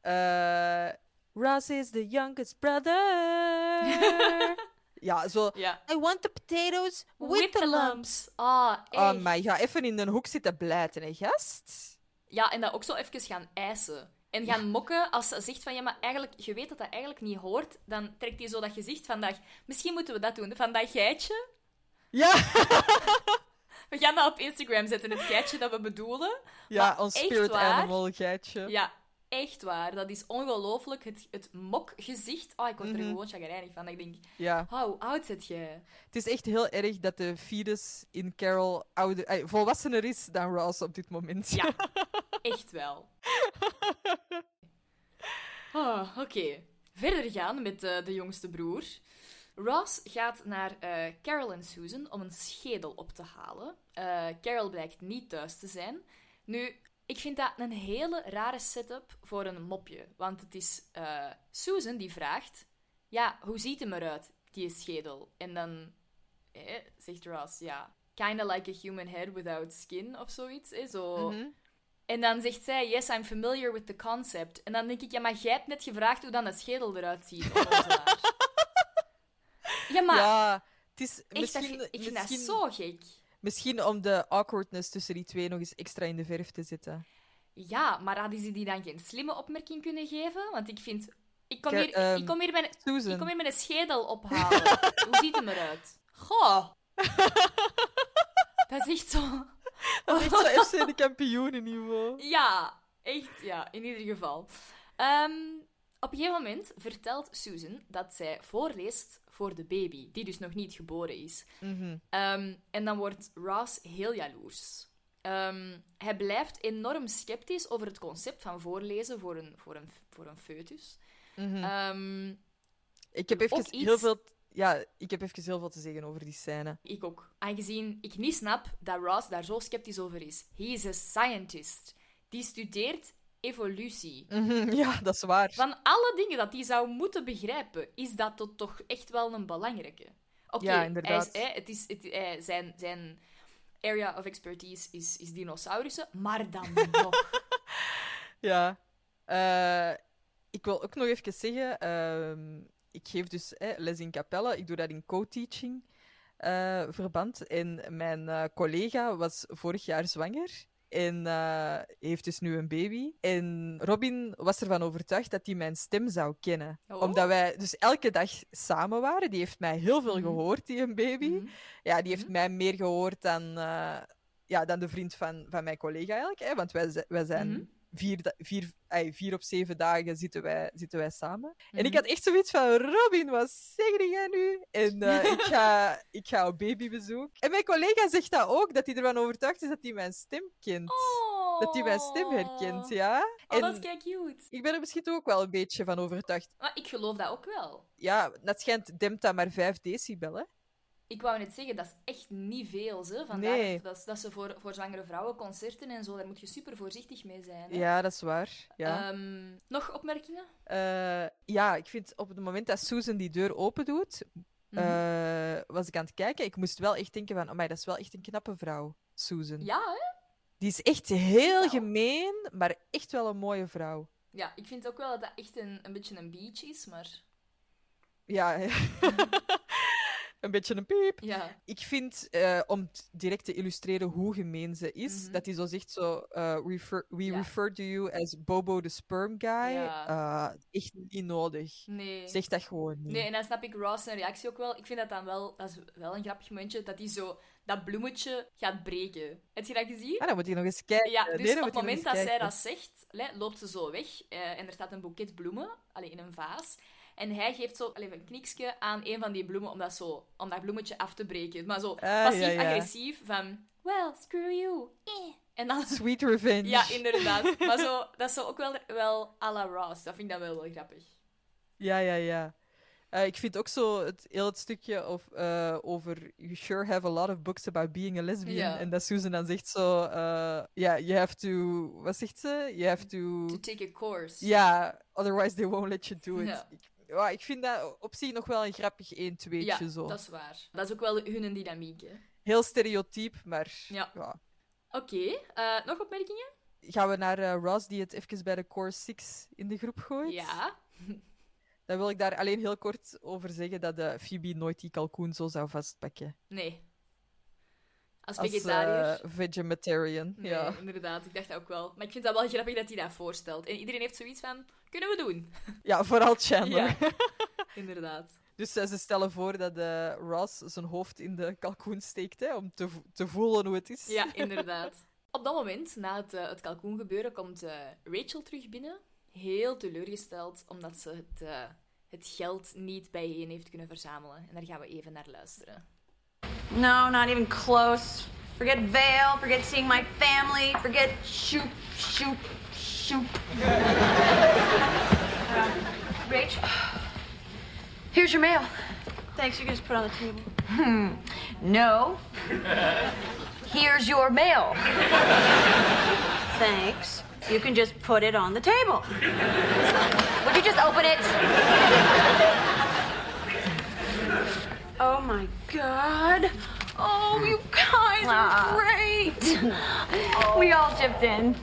Eh Ross is the youngest brother. ja, zo. Ja. I want the potatoes with, the lumps. Ah, Oh, echt. maar ga even in een hoek zitten blijten, hè, gast? Ja, en dat ook zo even gaan eisen. En gaan mokken als ze zegt van ja, maar eigenlijk, je weet dat dat eigenlijk niet hoort. Dan trekt hij zo dat gezicht vandaag. Misschien moeten we dat doen. Van dat geitje. Ja, We gaan dat op Instagram zetten, het geitje dat we bedoelen. ja Maar ons spirit waar? animal geitje. Ja, echt waar. Dat is ongelooflijk. Het, het mokgezicht. Oh, ik word er Mhm. gewoon chagrijnig van. Ik denk, Ja. oh, hoe oud zit jij? Het is echt heel erg dat de fetus in Carol ouder, eh, volwassener is dan Ross op dit moment. Ja, echt wel. Oh, Oké, verder gaan met eh, de jongste broer. Ross gaat naar eh, Carol en Susan om een schedel op te halen. Carol blijkt niet thuis te zijn. Nu, ik vind dat een hele rare setup voor een mopje. Want het is eh, Susan die vraagt: Ja, hoe ziet hem eruit, die schedel? En dan eh, zegt Ross: Ja, kinda like a human head without skin of zoiets. Eh, zo. Mhm. En dan zegt zij, yes, I'm familiar with the concept. En dan denk ik, ja, maar jij hebt net gevraagd hoe dan de schedel eruit ziet. Ja, maar Ja, het is echt, dat misschien, ik vind dat zo gek. Misschien om de awkwardness tussen die twee nog eens extra in de verf te zetten. Ja, maar hadden ze die dan geen slimme opmerking kunnen geven? Want ik vind... Ik kom, hier, ehm, ik kom, hier, met, ik kom hier met een schedel ophalen. Hoe ziet hem eruit? Goh. Dat is echt zo... Dat is echt zo FC de kampioenenniveau. Ja, echt, ja, in ieder geval. Ehm, op een gegeven moment vertelt Susan dat zij voorleest voor de baby, die dus nog niet geboren is. Mhm. Ehm, en dan wordt Ross heel jaloers. Ehm, hij blijft enorm sceptisch over het concept van voorlezen voor een, voor een, voor een foetus. Mhm. Ehm, ik heb even iets- heel veel... Ja, ik heb even heel veel te zeggen over die scène. ik ook. Aangezien ik niet snap dat Ross daar zo sceptisch over is. He is a scientist. Die studeert evolutie. Mhm, Ja, dat is waar. Van alle dingen dat hij zou moeten begrijpen, is dat tot toch echt wel een belangrijke. Oké, Ja, hij inderdaad. is- hè, het is, het, hij- zijn, zijn area of expertise is, is dinosaurussen, maar dan nog. Ja. Eh, ik wil ook nog even zeggen... ehm, ik geef dus eh, les in Capelle. Ik doe dat in co-teaching eh, verband. En mijn eh, collega was vorig jaar zwanger. En eh, heeft dus nu een baby. En Robin was ervan overtuigd dat hij mijn stem zou kennen. Oh. Omdat wij dus elke dag samen waren. Die heeft mij heel veel Mhm. gehoord, die een baby. Mhm. Ja, die heeft mij meer gehoord dan, eh, ja, dan de vriend van, van mijn collega eigenlijk. Hè? Want wij, wij zijn Mhm. Vier, vier, ay, vier op zeven dagen zitten wij, zitten wij samen. En ik Mhm. had echt zoiets van, Robin, wat zeg jij nu? En eh, ik, ga, ik ga op babybezoek. En mijn collega zegt dat ook, dat hij ervan overtuigd is dat hij mijn stem kent. Dat hij mijn stem herkent, ja. Oh, en dat is kei cute. ik ben er misschien ook wel een beetje van overtuigd. Maar ik geloof dat ook wel. Ja, dat schijnt dempt dat maar 5 decibel, hè? Ik wou net zeggen, dat is echt niet veel. Hè. Vandaar Nee. dat, dat ze voor, voor zwangere vrouwen concerten en zo, daar moet je super voorzichtig mee zijn. Hè. Ja, dat is waar. Ja. Ehm, nog opmerkingen? Eh, ja, ik vind op het moment dat Susan die deur open doet, Mhm. eh, was ik aan het kijken. Ik moest wel echt denken van, amai, dat is wel echt een knappe vrouw, Susan. Ja, hè? Die is echt heel gemeen, maar echt wel een mooie vrouw. Ja, ik vind ook wel dat dat echt een, een beetje een beach is, maar... Ja, een beetje een piep. Ja. Ik vind, eh, om direct te illustreren hoe gemeen ze is, Mhm. dat hij zo zegt zo, eh, refer, we Ja. refer to you as Bobo the sperm guy. Ja. Eh, echt niet nodig. Nee. Zeg dat gewoon niet. Nee, en dan snap ik Ross zijn reactie ook wel. Ik vind dat dan wel... Dat is wel een grappig momentje, dat hij zo dat bloemetje gaat breken. Heb je dat gezien? Ah, dan moet ik nog eens kijken. Ja, dus op het moment dat zij dat zegt, loopt ze zo weg en er staat een boeket bloemen, alleen in een vaas. En hij geeft zo allee, een kniksje aan een van die bloemen om dat, zo, om dat bloemetje af te breken. Maar zo Ah, ja, ja. passief-agressief van... Well, screw you. Eh. En dan... Sweet revenge. Ja, inderdaad. Maar zo, dat is zo ook wel, wel à la Ross. Dat vind ik dan wel wel grappig. Ja, ja, ja. Eh, ik vind ook zo het heel het stukje of, eh, over You sure have a lot of books about being a lesbian. En dat Susan dan zegt zo... eh, Ja, you have to... Wat zegt ze? You have to... To take a course. Ja, otherwise they won't let you do it. Ik, ja, ik vind dat op zich nog wel een grappig 1 2 Ja, zo. dat is waar. Dat is ook wel hun dynamiek, hè. Heel stereotyp, maar... Ja. ja. Oké, eh, nog opmerkingen? Gaan we naar eh, Ross, die het even bij de Core 6 in de groep gooit? Ja. Dan wil ik daar alleen heel kort over zeggen dat de Phoebe nooit die kalkoen zo zou vastpakken. Nee. Als Als vegetariër? eh, vegetarian, Nee, ja. inderdaad. Ik dacht dat ook wel. Maar ik vind dat wel grappig dat hij dat voorstelt. En iedereen heeft zoiets van, kunnen we doen? Ja, vooral Chandler. Ja, inderdaad. Dus eh, ze stellen voor dat eh, Ross zijn hoofd in de kalkoen steekt, hè, om te, te voelen hoe het is. Ja, inderdaad. Op dat moment, na het, eh, het kalkoengebeuren, komt Rachel terug binnen. Heel teleurgesteld, omdat ze het, het geld niet bijeen heeft kunnen verzamelen. En daar gaan we even naar luisteren. No, not even close. Forget Vale, forget seeing my family, forget Shoop, Shoop, shoot. Rach, here's your mail. Thanks, you can just put it on the table. Hmm. No. Here's your mail. Thanks. You can just put it on the table. Would you just open it? Oh my god. Oh, you guys are great. We all chipped in.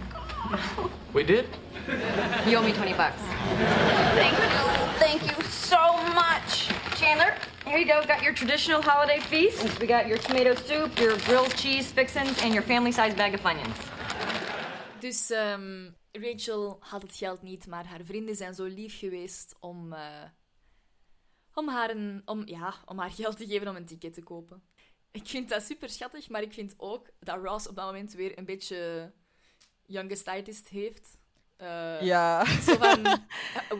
We did? You owe me 20 bucks. Thank you. Thank you so much. Chandler, Here you go. Got your traditional holiday feast. We got your tomato soup, your grilled cheese fixins, and your family-sized bag of onions. Dus ehm, Rachel had het geld niet, maar haar vrienden zijn zo lief geweest om, eh, om, haar een, om, ja, om haar geld te geven om een ticket te kopen. Ik vind dat super schattig, maar ik vind ook dat Ross op dat moment weer een beetje youngest heeft. Eh, Ja. Zo van, eh,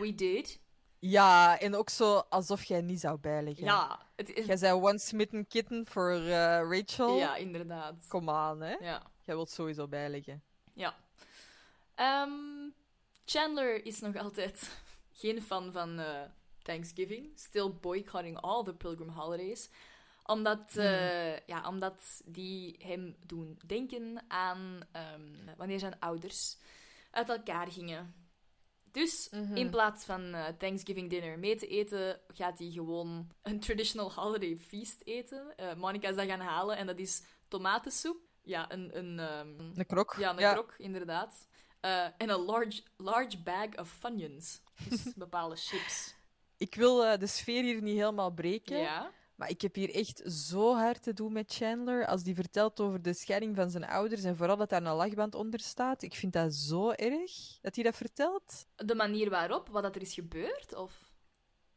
we did. ja, en ook zo alsof jij niet zou bijleggen. Ja, het is, Jij zei one smitten kitten voor eh, Rachel. ja, inderdaad. Kom aan, hè. Ja. Jij wilt sowieso bijleggen. Ja. Ehm, Chandler is nog altijd geen fan van Thanksgiving. Still boycotting all the pilgrim holidays. Omdat, eh, ja, omdat die hem doen denken aan ehm, wanneer zijn ouders uit elkaar gingen. Dus in plaats van eh, Thanksgiving dinner mee te eten, gaat hij gewoon een traditional holiday feast eten. Eh Monica is dat gaan halen en dat is tomatensoep. Ja, een, een, ehm, Een krok. ja, een krok, inderdaad. En een large, large bag of Funyuns. Dus bepaalde chips. Ik wil eh, de sfeer hier niet helemaal breken. Ja. Maar ik heb hier echt zo hard te doen met Chandler. Als die vertelt over de scheiding van zijn ouders en vooral dat daar een lachband onder staat. Ik vind dat zo erg dat hij dat vertelt. De manier waarop, wat dat er is gebeurd? Of...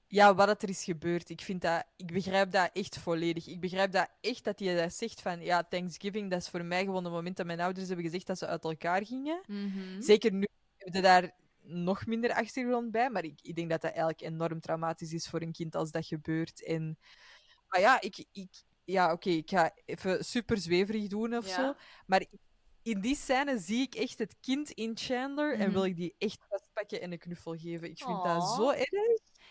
Ja, wat dat er is gebeurd. Ik, vind dat, ik begrijp dat echt volledig. Ik begrijp dat echt dat hij dat zegt van... Ja, Thanksgiving, dat is voor mij gewoon het moment dat mijn ouders hebben gezegd dat ze uit elkaar gingen. Zeker nu heb je daar nog minder achtergrond bij. Maar ik, ik denk dat dat eigenlijk enorm traumatisch is voor een kind als dat gebeurt. En, maar ja, ik, ik, ja oké, ik ga even super zweverig doen of Ja. zo. Maar in die scène zie ik echt het kind in Chandler en Mhm. wil ik die echt vastpakken en een knuffel geven. Ik vind dat zo erg.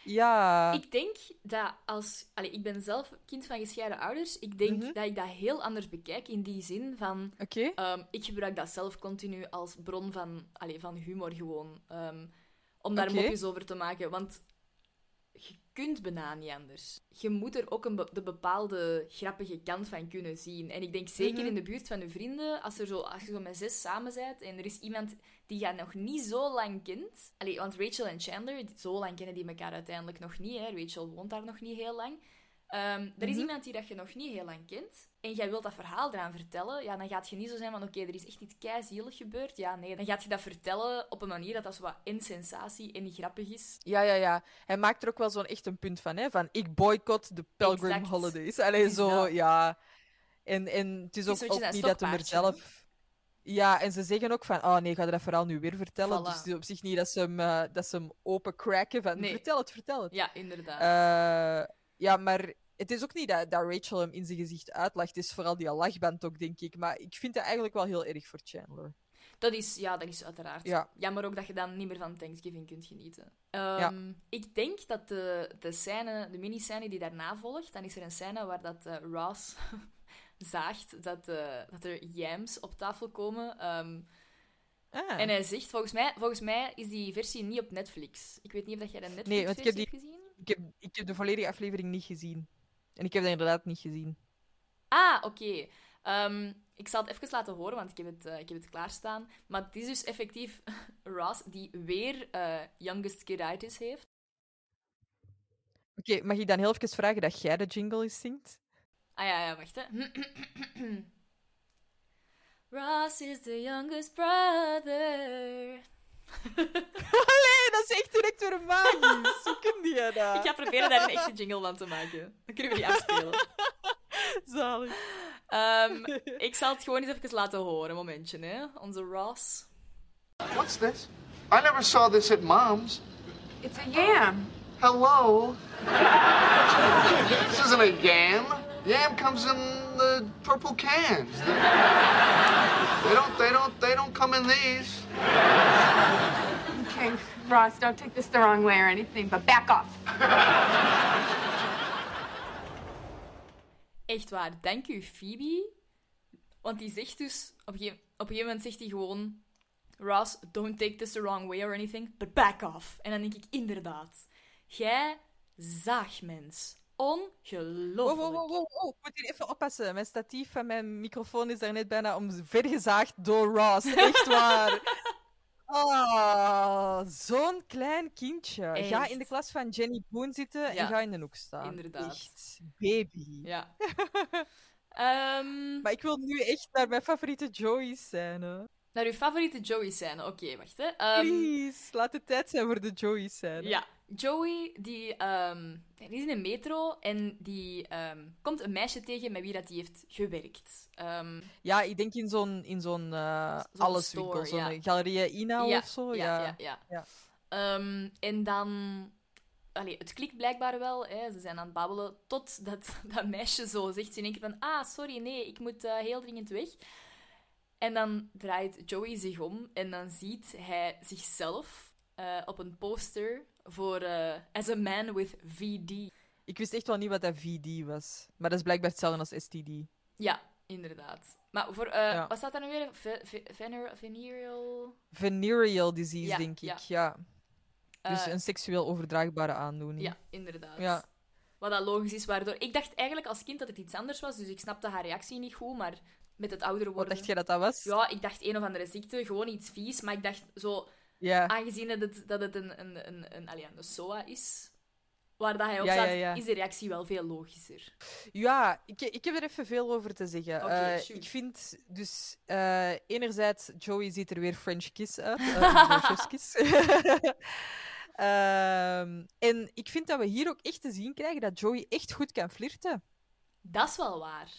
Ja. Ik denk dat als... Allee, ik ben zelf kind van gescheiden ouders. Ik denk Mhm. dat ik dat heel anders bekijk in die zin van... Oké. Ehm, ik gebruik dat zelf continu als bron van, allee, van humor gewoon. Ehm, om daar mopjes over te maken. Want kunt bijna niet anders. Je moet er ook een be- de bepaalde grappige kant van kunnen zien. En ik denk zeker Mhm. in de buurt van je vrienden, als, er zo, als je zo met zes samen bent en er is iemand die je nog niet zo lang kent. Allee, want Rachel en Chandler, zo lang kennen die elkaar uiteindelijk nog niet. Hè. Rachel woont daar nog niet heel lang. Ehm, er is Mhm. iemand die dat je nog niet heel lang kent en jij wilt dat verhaal eraan vertellen, ja, dan gaat je niet zo zijn van oké, er is echt iets keizielig gebeurd. Ja, nee, dan gaat je dat vertellen op een manier dat dat zo wat in sensatie en grappig is. Ja, ja, ja. Hij maakt er ook wel zo'n echt een punt van, hè? Van ik boycott de Pilgrim Exact. Holidays. Allee, Het is zo, ja. En, en het is Het ook, is niet dat hem er zelf... Ja, en ze zeggen ook van, oh nee, ga je dat verhaal nu weer vertellen? Voilà. Dus het is op zich niet dat ze hem, eh, dat ze hem open cracken van, Nee. vertel het, vertel het. Ja, inderdaad. Eh, ja, maar het is ook niet dat, dat Rachel hem in zijn gezicht uitlacht. Het is vooral die lachband ook, denk ik. Maar ik vind het eigenlijk wel heel erg voor Chandler. Dat is, ja, dat is uiteraard. Ja. Jammer ook dat je dan niet meer van Thanksgiving kunt genieten. Ehm, Ik denk dat de, de scène, de mini-scène die daarna volgt, dan is er een scène waar dat eh, Ross zaagt dat, eh, dat er yams op tafel komen. Ehm, Ah. En hij zegt, volgens mij, volgens mij is die versie niet op Netflix. Ik weet niet of dat jij de Netflix-versie heb hebt gezien. ik, heb, ik heb de volledige aflevering niet gezien. En ik heb dat inderdaad niet gezien. Ah, oké. Ehm, ik zal het even laten horen, want ik heb het, eh, ik heb het klaarstaan. Maar het is dus effectief Ross die weer eh, youngest kidditis heeft. Oké, mag ik dan heel even vragen dat jij de jingle eens zingt? Ah ja, ja, wacht hè. Ross is the youngest brother. Allee, dat is echt direct weer magisch. Hoe kun je dat? Ik ga proberen daar een echte jingle van te maken. Dan kunnen we die afspelen. Zalig. Ehm, ik zal het gewoon eens even laten horen, momentje, hè. Onze Ross. What's this? I never saw this at Mom's. It's a yam. Hello? this isn't a yam. Yam comes in the purple cans. They don't, they don't, they don't come in these. Okay, Ross, don't take this the wrong way or anything, but back off. Echt waar, dank u, Phoebe. Want die zegt dus... Op een, gegeven, op een gegeven moment zegt hij gewoon... Ross, don't take this the wrong way or anything, but back off. En dan denk ik, inderdaad. Jij zaagmens. Ongelooflijk. Wow, wow, wow, wow, wow. Ik moet hier even oppassen. Mijn statief van mijn microfoon is daar net bijna omvergezaagd door Ross. Echt waar. Oh, zo'n klein kindje. Ga in de klas van Jenny Boone zitten Ja, en ga in de hoek staan. inderdaad. Echt, baby. Ja. Ehm, Maar ik wil nu echt naar mijn favoriete Joey-scène. Naar uw favoriete Joey-scène. Oké, wacht, hè. Ehm, Please, laat het tijd zijn voor de Joey-scène. Ja, Joey die, ehm, die is in een metro en die ehm, komt een meisje tegen met wie dat die heeft gewerkt. Ja, ik denk in zo'n in zo'n eh, alleswinkel, zo'n ja. Galeria Ina ja, of zo. Ja, Ja, ja, ja. En dan... Allee, het klikt blijkbaar wel. Hè. Ze zijn aan het babbelen totdat dat meisje zo zegt in één keer van... Ah, sorry, nee, ik moet eh, heel dringend weg. En dan draait Joey zich om en dan ziet hij zichzelf eh, op een poster voor eh, As a Man with VD. Ik wist echt wel niet wat dat VD was. Maar dat is blijkbaar hetzelfde als STD. Ja, inderdaad. Maar voor... eh, Ja. Wat staat daar nu weer? Ve- ve- vener- venereal... Venereal disease, Ja, denk ik. ja. Ja. Dus een seksueel overdraagbare aandoening. Ja, inderdaad. Ja. Wat dat logisch is, waardoor... Ik dacht eigenlijk als kind dat het iets anders was, dus ik snapte haar reactie niet goed, maar met het ouder Wat worden... dacht jij dat dat was? Ja, ik dacht een of andere ziekte, gewoon iets vies, maar ik dacht zo... Ja. Aangezien dat het, dat het een, een, een, een, allee, een SOA is, waar dat hij op Ja, staat, ja, is de reactie wel veel logischer. Ja, ik, ik heb er even veel over te zeggen. Oké, Eh, ik vind dus eh, enerzijds, Joey ziet er weer French kiss uit. chef's kiss. Ehm, en ik vind dat we hier ook echt te zien krijgen dat Joey echt goed kan flirten. Dat is wel waar.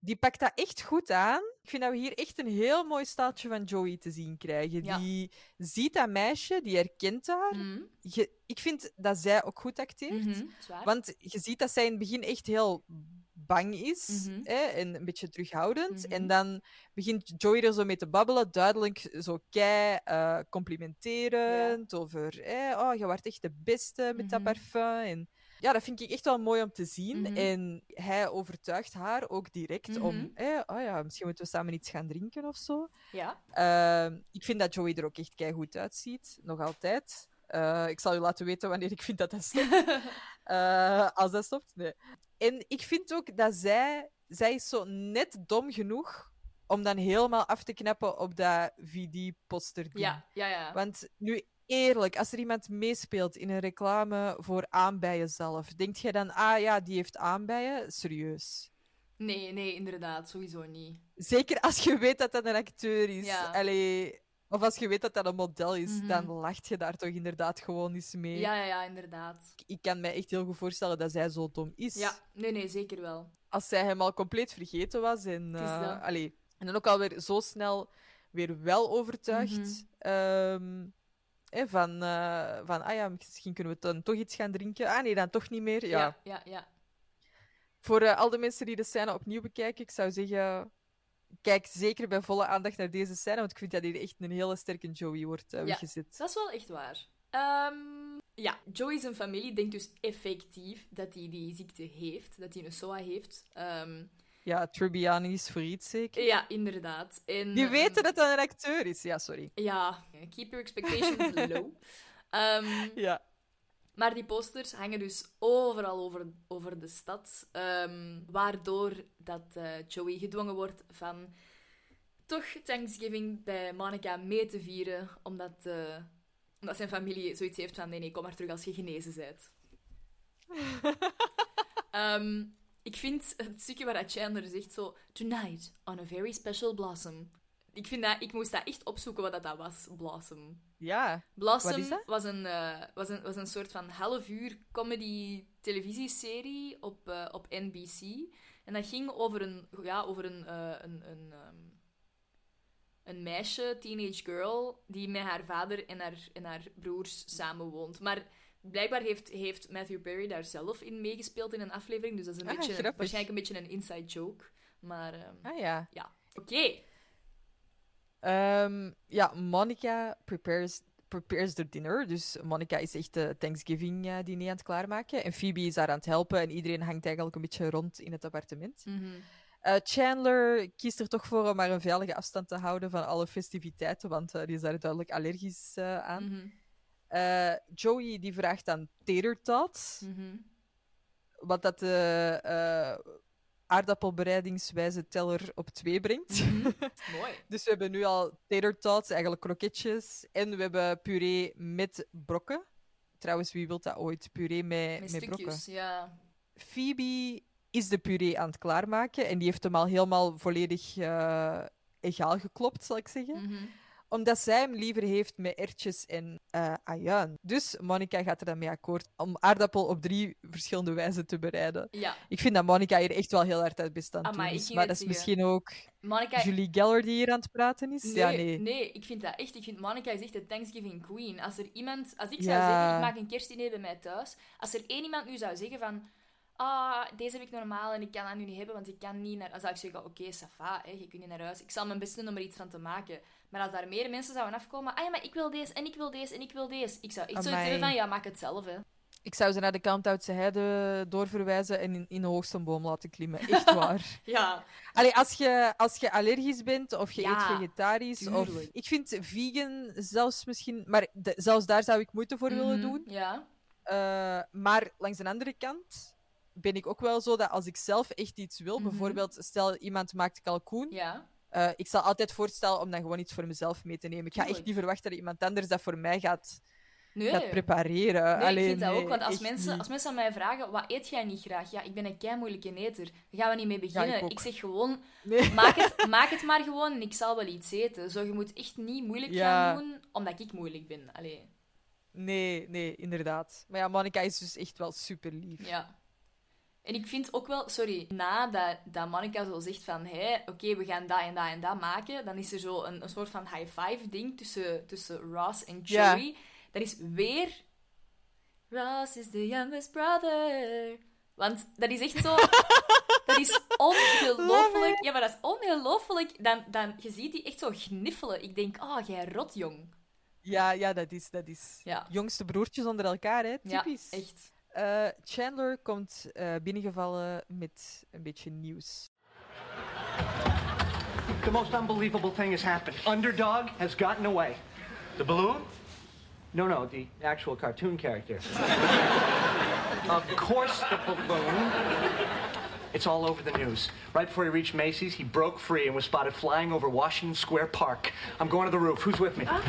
Die pakt dat echt goed aan. Ik vind dat we hier echt een heel mooi staaltje van Joey te zien krijgen. Ja. Die ziet dat meisje, die herkent haar. Mhm. Je- ik vind dat zij ook goed acteert. Mhm. Want je ziet dat zij in het begin echt heel bang is Mhm. hè, en een beetje terughoudend. En dan begint Joey er zo mee te babbelen, duidelijk zo kei eh, complimenterend over hè, oh, je wordt echt de beste met dat parfum. En ja, dat vind ik echt wel mooi om te zien. Mhm. En hij overtuigt haar ook direct Mhm. om, hè, oh ja, misschien moeten we samen iets gaan drinken of zo. Ja. Ehm, ik vind dat Joey er ook echt goed uitziet, nog altijd. Eh, ik zal u laten weten wanneer ik vind dat dat stopt. Eh, als dat stopt, nee. En ik vind ook dat zij... Zij is zo net dom genoeg om dan helemaal af te knappen op dat VD-poster. Ja, ja, ja. Want nu, eerlijk, als er iemand meespeelt in een reclame voor aanbijen zelf, denk jij dan, ah ja, die heeft aanbijen? Serieus. Nee, nee, inderdaad, sowieso niet. Zeker als je weet dat dat een acteur is. Ja. Allee, of als je weet dat dat een model is, Mhm. dan lacht je daar toch inderdaad gewoon eens mee. Ja, ja, ja, inderdaad. Ik kan mij echt heel goed voorstellen dat zij zo dom is. Ja, nee, nee, zeker wel. Als zij hem al compleet vergeten was en, dat. allee, en dan ook alweer zo snel weer wel overtuigd. Mhm. ehm, hè, van, eh, van, ah ja, misschien kunnen we dan toch iets gaan drinken. Ah nee, dan toch niet meer. Ja. Ja, ja, ja. Voor eh, al de mensen die de scène opnieuw bekijken, ik zou zeggen, kijk zeker bij volle aandacht naar deze scène, want ik vind dat hier echt een hele sterke Joey wordt eh, Ja. weggezet. Dat is wel echt waar. Ehm, ja, Joey zijn familie denkt dus effectief dat hij die ziekte heeft, dat hij een SOA heeft. Ehm, Ja, Tribbiani is voor iets zeker. ja, inderdaad. En, Die ehm, weten dat dat een acteur is. Ja, sorry. Ja, keep your expectations low. Ehm, Ja. maar die posters hangen dus overal over, over de stad, ehm, waardoor dat eh, Joey gedwongen wordt van toch Thanksgiving bij Monica mee te vieren, omdat, eh, omdat zijn familie zoiets heeft van nee, nee, kom maar terug als je genezen bent. Ehm, ik vind het stukje waar Chandler zegt zo... Tonight, on a very special blossom. Ik, vind dat, ik moest dat echt opzoeken wat dat, dat was, blossom. Ja. Blossom? Was, een, eh, was, een, was een soort van half uur comedy televisieserie op, eh, op NBC. En dat ging over een, ja, over een, eh, een, een, ehm, een meisje, teenage girl, die met haar vader en haar, en haar broers samenwoont. Maar blijkbaar heeft, heeft Matthew Perry daar zelf in meegespeeld in een aflevering. Dus dat is een Ah, beetje, grappig. waarschijnlijk een beetje een inside joke. Maar ehm, Ah ja. ja, oké. Ehm, ja, Monica prepares, prepares the dinner. Dus Monica is echt de Thanksgiving-diner aan het klaarmaken. En Phoebe is daar aan het helpen. En iedereen hangt eigenlijk een beetje rond in het appartement. Mhm. Eh, Chandler kiest er toch voor om maar een veilige afstand te houden van alle festiviteiten. Want eh, die is daar duidelijk allergisch eh, aan. Mhm. Eh, Joey die vraagt aan tater tots. Mhm. Wat dat de, eh, aardappelbereidingswijze teller op twee brengt. Mooi. dus we hebben nu al tater tots, eigenlijk kroketjes. En we hebben puree met brokken. Trouwens, wie wil dat ooit? Puree met, Met met brokken. ja. Phoebe is de puree aan het klaarmaken. En die heeft hem al helemaal volledig eh, egaal geklopt, zal ik zeggen. Mhm. Omdat zij hem liever heeft met ertjes en ajuin. Dus Monica gaat er dan mee akkoord om aardappel op drie verschillende wijzen te bereiden. Ja. Ik vind dat Monica hier echt wel heel hard uit best aan het Amai, doen ik is. Maar dat is zeggen. misschien ook Monica... Julie Geller die hier aan het praten is. Nee, ja, nee. nee, ik vind dat echt. Ik vind Monica is echt de Thanksgiving Queen. Als er iemand, als ik Ja. zou zeggen, ik maak een kerstdiner bij mij thuis. Als er één iemand nu zou zeggen van, ah, deze heb ik normaal en ik kan dat nu niet hebben, want ik kan niet naar... Dan zou ik zeggen, oké, ça va, hè, je kunt niet naar huis. Ik zal mijn best doen om er iets van te maken. Maar als daar meer mensen zouden afkomen, ah ja, maar ik wil deze, en ik wil deze, en ik wil deze. Ik zou echt zoiets hebben van, ja, maak het zelf, hè. Ik zou ze naar de Counthoutse Heide doorverwijzen en in, in de hoogste boom laten klimmen. Echt waar. Ja. Allee, als je, als je allergisch bent of je Ja, eet vegetarisch. Of, ik vind vegan zelfs misschien. Maar de- zelfs daar zou ik moeite voor willen Mhm, doen. Ja. Eh, maar langs de andere kant ben ik ook wel zo dat als ik zelf echt iets wil, Mhm. bijvoorbeeld stel iemand maakt kalkoen, Ja. eh, ik zal altijd voorstellen om dan gewoon iets voor mezelf mee te nemen. Ik ga echt niet verwachten dat iemand anders dat voor mij gaat, Nee. gaat prepareren. Nee, ik vind dat nee, ook. Want als mensen, niet. als mensen aan mij vragen, wat eet jij niet graag? Ja, ik ben een kei moeilijke eter. Daar gaan we niet mee beginnen. ik zeg gewoon, maak het, maak het maar gewoon en ik zal wel iets eten. Zo, je moet echt niet moeilijk Ja. gaan doen, omdat ik moeilijk ben. Allee, Nee, nee, inderdaad. Maar ja, Monica is dus echt wel super lief. ja. En ik vind ook wel, sorry, nadat dat Monica zo zegt van, hé, oké, we gaan dat en dat en dat maken, dan is er zo een, een soort van high-five ding tussen, tussen Ross en Ja. Joey. Dat is weer... Ross is the youngest brother. Want dat is echt zo... dat is ongelooflijk. Ja, maar dat is ongelooflijk. Dan, dan, je ziet die echt zo gniffelen. Ik denk, oh, jij rot, jong. Ja, ja, dat is, dat is. Ja. Jongste broertjes onder elkaar, hè? Ja, Typisch. echt. Eh, Chandler komt eh, binnengevallen met een beetje nieuws. The most unbelievable thing has happened. Underdog has gotten away. The balloon? No, no, the actual cartoon character. of course, the balloon. It's all over the news. Right before he reached Macy's, he broke free and was spotted flying over Washington Square Park. I'm going to the roof. Who's with me? Well,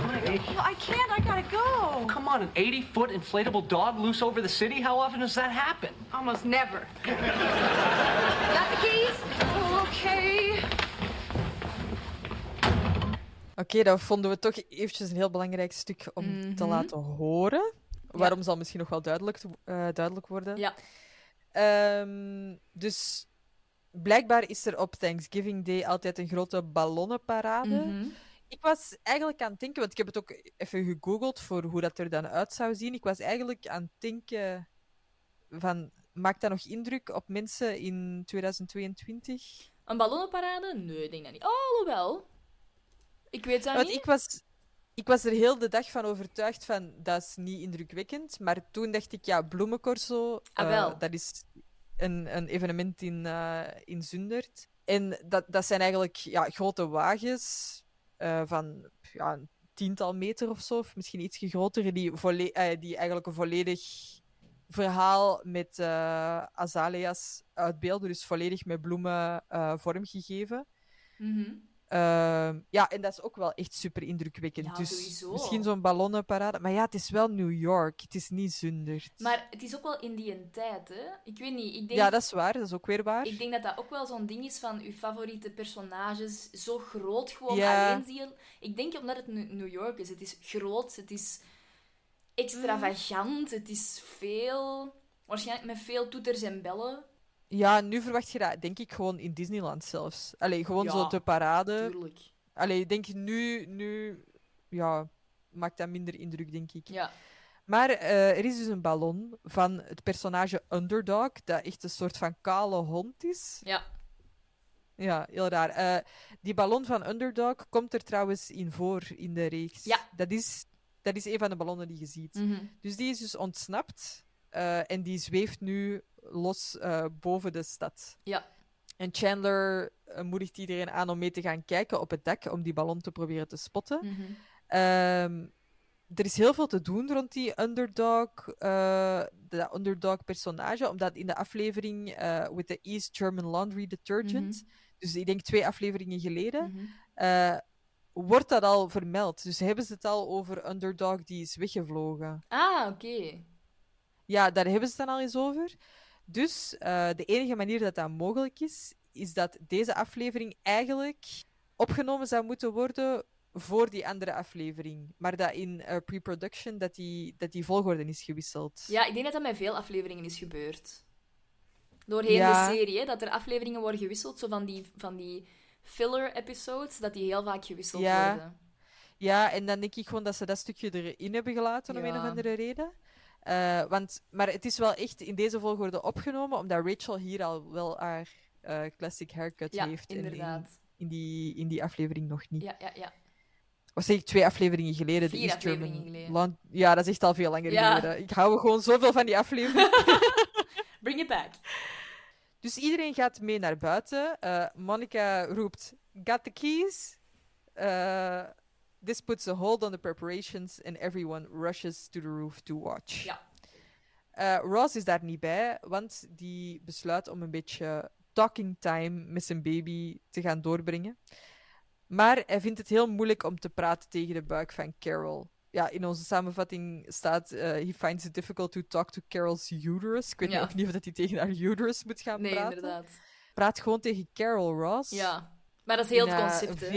I can't. I gotta go. Come on, an 80 foot inflatable dog loose over the city? How often does that happen? Almost never. Got the keys? Oh, okay. Oké, dat vonden we toch eventjes een heel belangrijk stuk om te Mhm. laten horen. Waarom zal misschien nog wel duidelijk, eh, duidelijk worden. Ja. Ehm, dus blijkbaar is er op Thanksgiving Day altijd een grote ballonnenparade. Mhm. Ik was eigenlijk aan het denken, want ik heb het ook even gegoogeld voor hoe dat er dan uit zou zien. Ik was eigenlijk aan het denken van, maakt dat nog indruk op mensen in 2022? Een ballonnenparade? Nee, ik denk dat niet. Oh, alhoewel. Ik weet dat Want niet. ik was, ik was er heel de dag van overtuigd van, dat is niet indrukwekkend. Maar toen dacht ik, ja, Bloemencorso, Ah, eh, dat is een, een evenement in, eh, in Zundert. En dat, dat zijn eigenlijk ja, grote wagens eh, van ja, een tiental meter of zo, of misschien iets groter, die, die eigenlijk een volledig verhaal met azalea's uitbeelden, dus volledig met bloemen vormgegeven. Mhm. Ehm, ja, en dat is ook wel echt super indrukwekkend. Ja, dus sowieso. misschien zo'n ballonnenparade. Maar ja, het is wel New York. Het is niet Zundert. Maar het is ook wel in die een tijd, hè. Ik weet niet, ik denk... Ja, dat is waar. Dat is ook weer waar. Ik denk dat dat ook wel zo'n ding is van uw favoriete personages zo groot gewoon Ja. alleen zien. Ik denk omdat het New York is. Het is groot, het is extravagant, het is veel... Waarschijnlijk met veel toeters en bellen. Ja, nu verwacht je dat, denk ik, gewoon in Disneyland zelfs. Allee, gewoon Ja, zo de parade. Tuurlijk. Allee, ik denk nu, nu... Ja, maakt dat minder indruk, denk ik. Ja. Maar eh, er is dus een ballon van het personage Underdog, dat echt een soort van kale hond is. Ja. Ja, heel raar. Eh, die ballon van Underdog komt er trouwens in voor in de reeks. Ja. Dat is, dat is een van de ballonnen die je ziet. Mhm. Dus die is dus ontsnapt eh, en die zweeft nu los eh, boven de stad. Ja. En Chandler eh, moedigt iedereen aan om mee te gaan kijken op het dak om die ballon te proberen te spotten. Mhm. Ehm, er is heel veel te doen rond die underdog, eh dat underdog-personage, omdat in de aflevering with the East German Laundry Detergent, dus ik denk twee afleveringen geleden, Mhm. wordt dat al vermeld. Dus hebben ze het al over underdog die is weggevlogen. Ah, oké. Ja, daar hebben ze het dan al eens over. Dus eh, de enige manier dat dat mogelijk is, is dat deze aflevering eigenlijk opgenomen zou moeten worden voor die andere aflevering. Maar dat in eh, pre-production dat die, dat die volgorde is gewisseld. Ja, ik denk dat dat met veel afleveringen is gebeurd. Doorheen Ja. de serie, hè, dat er afleveringen worden gewisseld, zo van die, van die filler-episodes, dat die heel vaak gewisseld Ja. worden. Ja, en dan denk ik gewoon dat ze dat stukje erin hebben gelaten om een of andere reden. Eh, want, maar het is wel echt in deze volgorde opgenomen, omdat Rachel hier al wel haar eh, classic haircut Ja, heeft. en in- inderdaad. In, die, in die aflevering nog niet. Ja, ja, ja. Of zeg ik twee afleveringen geleden? de Vier East German afleveringen geleden. Land- Ja, dat is echt al veel langer Ja. geleden. Ik hou gewoon zoveel van die aflevering. Bring it back. dus iedereen gaat mee naar buiten. Eh, Monica roept, got the keys? Eh, this puts a hold on the preparations and everyone rushes to the roof to watch. Ja. Eh, Ross is daar niet bij, want die besluit om een beetje talking time met zijn baby te gaan doorbrengen. Maar hij vindt het heel moeilijk om te praten tegen de buik van Carol. Ja, in onze samenvatting staat: eh, He finds it difficult to talk to Carol's uterus. Ik weet Ja. ook niet of dat hij tegen haar uterus moet gaan Nee, praten. inderdaad. Praat gewoon tegen Carol Ross. Ja. Maar dat is heel In, het concept,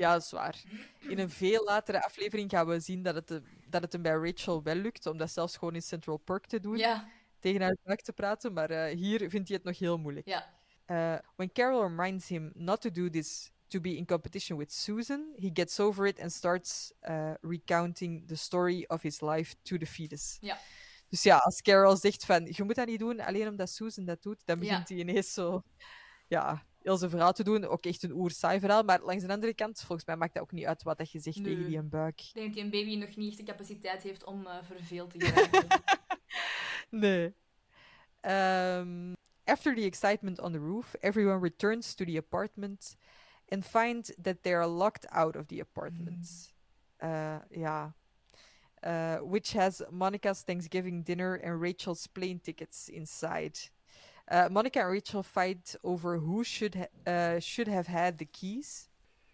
Ja, dat is waar. In een veel latere aflevering gaan we zien dat het, de- dat het hem bij Rachel wel lukt om dat zelfs gewoon in Central Park te doen. Ja, Tegen haar buik te praten, maar eh, hier vindt hij het nog heel moeilijk. ja. Uh, when Carol reminds him not to do this to be in competition with Susan, he gets over it and starts uh, recounting the story of his life to the fetus. Ja. Dus ja, als Carol zegt van je moet dat niet doen alleen omdat Susan dat doet, dan Ja. begint hij ineens zo ja, heel zijn verhaal te doen. Ook echt een oersaai verhaal, maar langs de andere kant, volgens mij maakt dat ook niet uit wat dat je zegt Nee. tegen die een buik. Ik denk dat die een baby nog niet echt de capaciteit heeft om eh, verveeld te geraken. Nee. Um, after the excitement on the roof, everyone returns to the apartment and find that they are locked out of the apartment. Uh, yeah. Uh, which has Monica's Thanksgiving dinner and Rachel's plane tickets inside. Uh, Monica and Rachel fight over who should ha- uh, should have had the keys.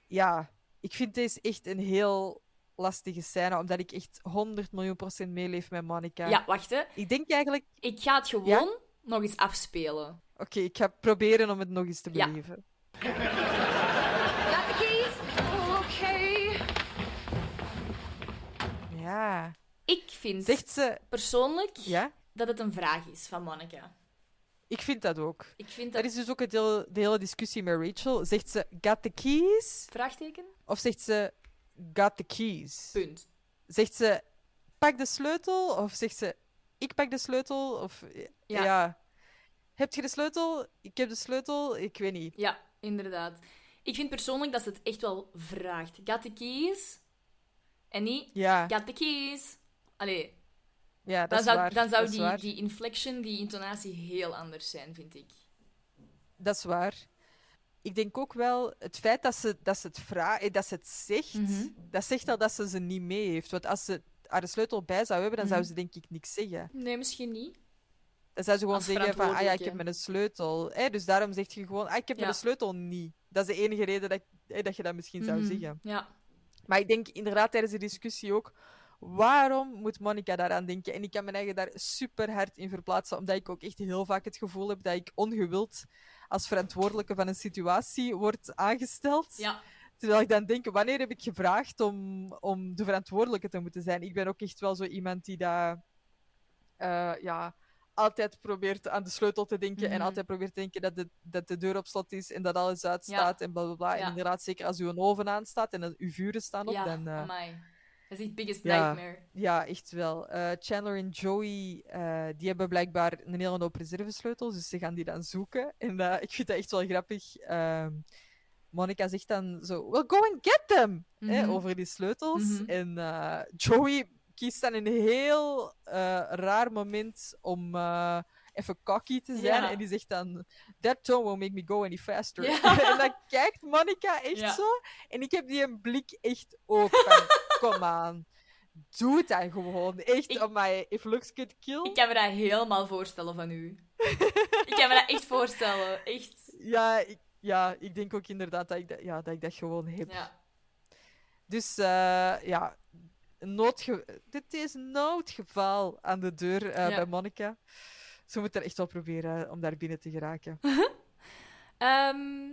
Ja, ik vind deze echt een heel lastige scène, omdat ik echt 100 miljoen procent meeleef met Monica. ja, wacht hè. Ik denk eigenlijk Ik ga het gewoon nog eens afspelen. Oké, ik ga proberen om het nog eens te Ja. beleven. Got the keys? Okay. Ja. Ik vind Zegt ze... persoonlijk Ja? dat het een vraag is van Monica. Ik vind dat ook. Ik vind Dat dat... is dus ook het hele, de hele discussie met Rachel. Zegt ze, got the keys? Vraagteken? Of zegt ze, got the keys? Punt. Zegt ze, pak de sleutel? Of zegt ze, ik pak de sleutel? Of, ja. Ja. Heb je de sleutel? Ik heb de sleutel? Ik weet niet. Ja, inderdaad. Ik vind persoonlijk dat ze het echt wel vraagt. Got the keys? En niet Ja, got the keys. Allee, ja dat dan is zou, waar. dan zou dat is die, waar. die inflection, die intonatie heel anders zijn, vind ik. Dat is waar. Ik denk ook wel, het feit dat ze, dat ze het vraagt, dat ze het zegt, Mhm. dat zegt al dat ze ze niet mee heeft. Want als ze haar de sleutel bij zou hebben, dan zou Mhm. ze denk ik niks zeggen. Nee, misschien niet. Dan zou ze gewoon Als zeggen van, ah ja, ik heb mijn sleutel. Hè, dus daarom zeg je gewoon, ah, ik heb Ja. mijn sleutel niet. Dat is de enige reden dat, hè, dat je dat misschien zou Mhm. zeggen. Ja. Maar ik denk inderdaad tijdens de discussie ook, waarom moet Monica daaraan denken? En ik kan mijn eigen daar super hard in verplaatsen, omdat ik ook echt heel vaak het gevoel heb dat ik ongewild als verantwoordelijke van een situatie word aangesteld. Ja. Terwijl ik dan denk, wanneer heb ik gevraagd om, om de verantwoordelijke te moeten zijn? Ik ben ook echt wel zo iemand die daar eh, ja, altijd probeert aan de sleutel te denken en Mhm. altijd probeert te denken dat de, dat de deur op slot is en dat alles uitstaat en bla bla bla. En inderdaad, zeker als uw oven aanstaat en uw vuren staan op, ja, dan... amai. Dat is het biggest ja. nightmare. ja, echt wel. Eh, Chandler en Joey, eh, die hebben blijkbaar een hele hoop reservesleutels, dus ze gaan die dan zoeken. En eh, ik vind dat echt wel grappig. Ehm Monica zegt dan zo, well, go and get them! hè, Mhm. over die sleutels. Mhm. En Joey kiest dan een heel raar moment om even cocky te zijn. Ja. En die zegt dan, that tone will make me go any faster. Ja. en dan kijkt Monica echt Ja. zo. En ik heb die een blik echt ook van, kom aan. doe het dan gewoon. Echt, Ik- op my, if looks could kill. Ik kan me dat helemaal voorstellen van u. ik kan me dat echt voorstellen. Echt. Ja, ik, ja, ik denk ook inderdaad dat ik dat, ja, dat, ik dat gewoon heb. Ja. Dus eh, ja, noodge dit is noodgeval aan de deur eh, Ja. bij Monica. Ze moet er echt wel proberen om daar binnen te geraken. Ehm,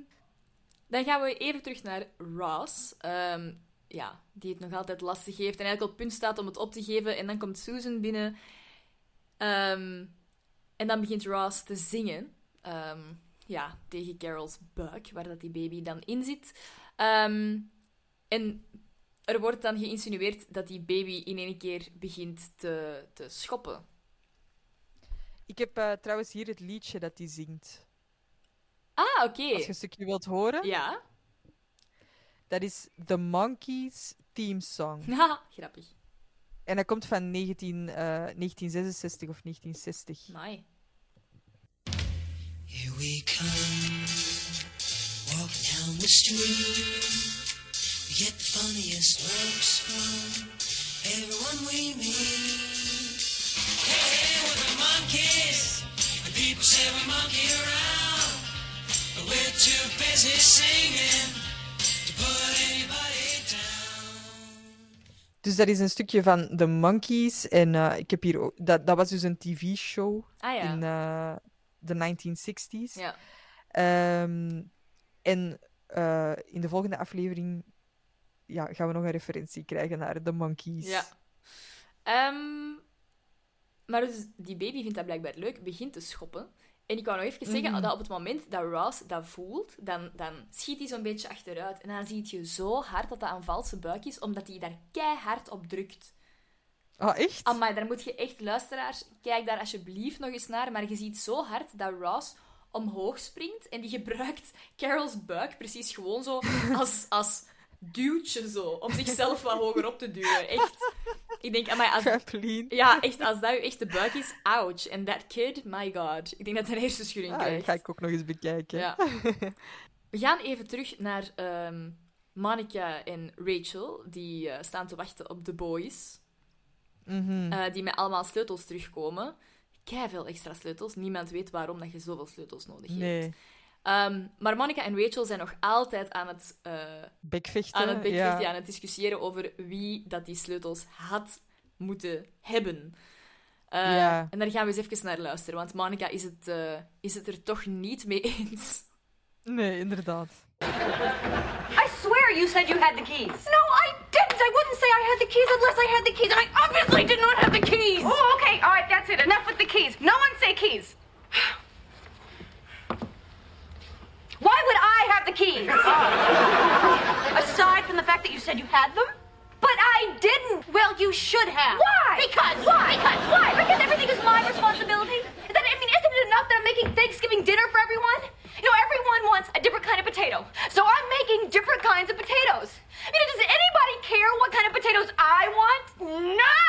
dan gaan we even terug naar Ross. Ehm, ja, die het nog altijd lastig heeft en eigenlijk op het punt staat om het op te geven. En dan komt Susan binnen. Ehm, en dan begint Ross te zingen. Ehm, ja, tegen Carol's buik, waar dat die baby dan in zit. Ehm, en er wordt dan geïnsinueerd dat die baby in één keer begint te, te schoppen. Ik heb eh, trouwens hier het liedje dat hij zingt. Ah, oké. Als je een stukje wilt horen, Ja, dat is The Monkeys Theme Song. Haha, grappig. En dat komt van 19, eh, 1966 of 1960. Mooi. Here we come, walking down the street. We get the funniest looks from everyone we meet. Hey, hey, we're the monkeys, and people say we monkey around, but we're too busy singing Dus dat is een stukje van The Monkeys. En eh, ik heb hier ook... Dat, dat was dus een tv-show Ah ja. in eh, de 1960s. Ja. Ehm, en eh, in de volgende aflevering ja, gaan we nog een referentie krijgen naar The Monkeys. Ja. Ehm, maar dus die baby vindt dat blijkbaar leuk, begint te schoppen. En ik wou nog even zeggen Mhm. dat op het moment dat Ross dat voelt, dan, dan schiet hij zo'n beetje achteruit. En dan zie je zo hard dat dat een valse buik is, omdat hij daar keihard op drukt. Ah, echt? Amai, daar moet je echt, luisteraars, kijk daar alsjeblieft nog eens naar. Maar je ziet zo hard dat Ross omhoog springt en die gebruikt Carol's buik precies gewoon zo als, als duwtje zo, om zichzelf wat hoger op te duwen. Echt. Ik denk, amai, als, Trampoline. ja, echt, als dat je echte buik is, ouch. En that kid, my god. Ik denk dat hij een hersenschudding Ah, dat krijgt. ga ik ook nog eens bekijken. Ja. We gaan even terug naar ehm Monica en Rachel, die eh, staan te wachten op de boys. Mhm. Eh, die met allemaal sleutels terugkomen. Kei veel extra sleutels. Niemand weet waarom dat je zoveel sleutels nodig hebt. Nee. Ehm, maar Monica en Rachel zijn nog altijd aan het, eh, Bekvechten. aan het bekvechten, ja. aan het discussiëren over wie dat die sleutels had moeten hebben. Eh, Ja. En daar gaan we eens even naar luisteren, want Monica is het, eh, is het er toch niet mee eens. Nee, inderdaad. I swear you said you had the keys. No, I didn't. I wouldn't say I had the keys unless I had the keys, and I obviously did not have the keys. Oh, okay. All right, that's it. Enough with the keys. No one say keys. Why would I have the keys? Aside from the fact that you said you had them? But I didn't. Well, you should have. Why? Because. Why? Because. Why? Because everything is my responsibility. Is that, I mean, isn't it enough that I'm making Thanksgiving dinner for everyone? You know, everyone wants a different kind of potato. So I'm making different kinds of potatoes. You know, does anybody care what kind of potatoes I want? No!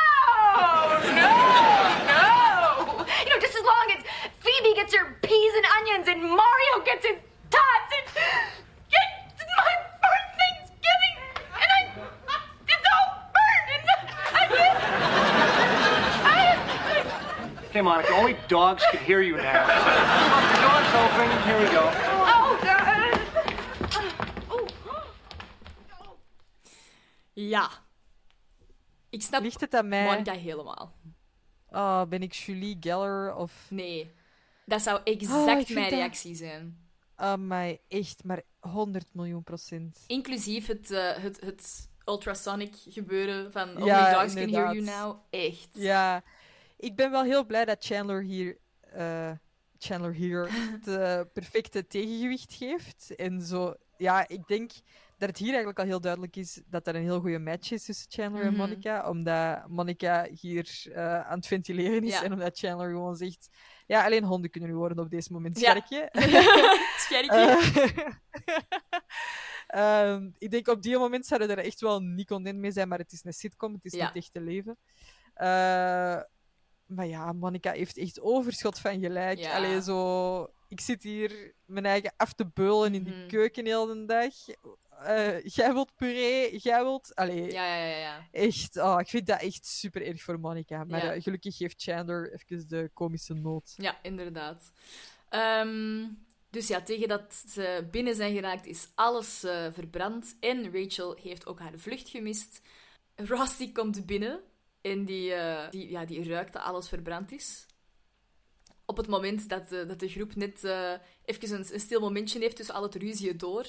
No! No! You know, just as long as Phoebe gets her peas and onions and Mario gets his tots and it's my first Thanksgiving and I it's all burned and I can't I, Okay, Monica, only dogs can hear you now. the door's open. Here we go. oh God. Oh. Ja. Ik snap Ligt het aan mij? Monica helemaal. Oh, ben ik Julie Geller of... Nee. Dat zou Oh, exact vind mijn dat- reactie zijn. Mij echt, maar 100 miljoen procent. Inclusief het, eh, het, het ultrasonic gebeuren van Only Ja, Dogs Can Hear You. Now. Echt. Ja, ik ben wel heel blij dat Chandler hier, eh, Chandler hier het eh, perfecte tegengewicht geeft. En zo, ja, ik denk dat het hier eigenlijk al heel duidelijk is dat er een heel goede match is tussen Chandler en Mhm. Monica. Omdat Monica hier eh, aan het ventileren is Ja. en omdat Chandler gewoon zegt: Ja, alleen honden kunnen nu worden op deze moment, Ja. scherkje. Scherkje. Eh, ehm, ik denk op die moment zouden er echt wel niet content mee zijn, maar het is een sitcom, het is Ja. niet echt te leven. Eh, maar ja, Monica heeft echt overschot van gelijk. Ja. Allee, zo... Ik zit hier mijn eigen af te beulen in die Mhm. keuken heel de dag. Eh, jij wilt puree, jij wilt... Allee, Ja, ja, ja, ja. echt, oh, ik vind dat echt super erg voor Monica. Maar eh, gelukkig geeft Chandler even de komische noot. Ja, inderdaad. Ehm, dus ja, tegen dat ze binnen zijn geraakt is alles eh, verbrand. En Rachel heeft ook haar vlucht gemist. Ross die komt binnen en die, die, ja, die ruikt dat alles verbrand is. Op het moment dat de, dat de groep net even een, een stil momentje heeft tussen al het ruzie door.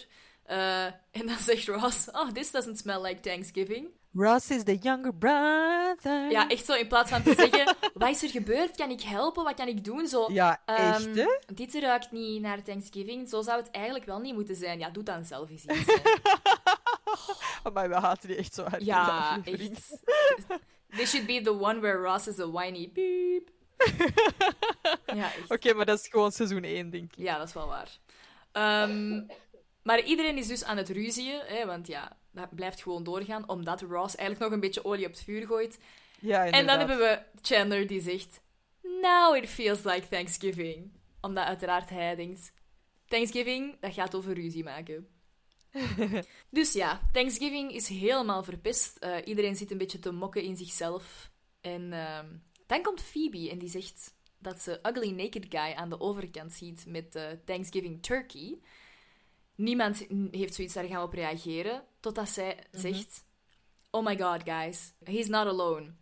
Eh, en dan zegt Ross, oh, this doesn't smell like Thanksgiving. Ross is the younger brother. Ja, echt zo, in plaats van te zeggen, wat is er gebeurd? Kan ik helpen? Wat kan ik doen? Zo, Ja, Ehm, echt, hè? Dit ruikt niet naar Thanksgiving. Zo zou het eigenlijk wel niet moeten zijn. Ja, doe dan zelf eens iets. hè. Maar we haten die echt zo hard. ja, echt. This should be the one where Ross is a whiny beep. ja. Oké, maar dat is gewoon seizoen 1, denk ik. Ja, dat is wel waar. Ehm, maar iedereen is dus aan het ruzien, hè, want ja, dat blijft gewoon doorgaan, omdat Ross eigenlijk nog een beetje olie op het vuur gooit. Ja, En dan hebben we Chandler die zegt: Now it feels like Thanksgiving. Omdat uiteraard hij denkt: Thanksgiving, dat gaat over ruzie maken. dus ja, Thanksgiving is helemaal verpest. Eh, iedereen zit een beetje te mokken in zichzelf. En ehm, dan komt Phoebe en die zegt dat ze Ugly Naked Guy aan de overkant ziet met eh, Thanksgiving Turkey. Niemand heeft zoiets daar gaan op reageren, totdat zij zegt: Oh my god, guys, he's not alone.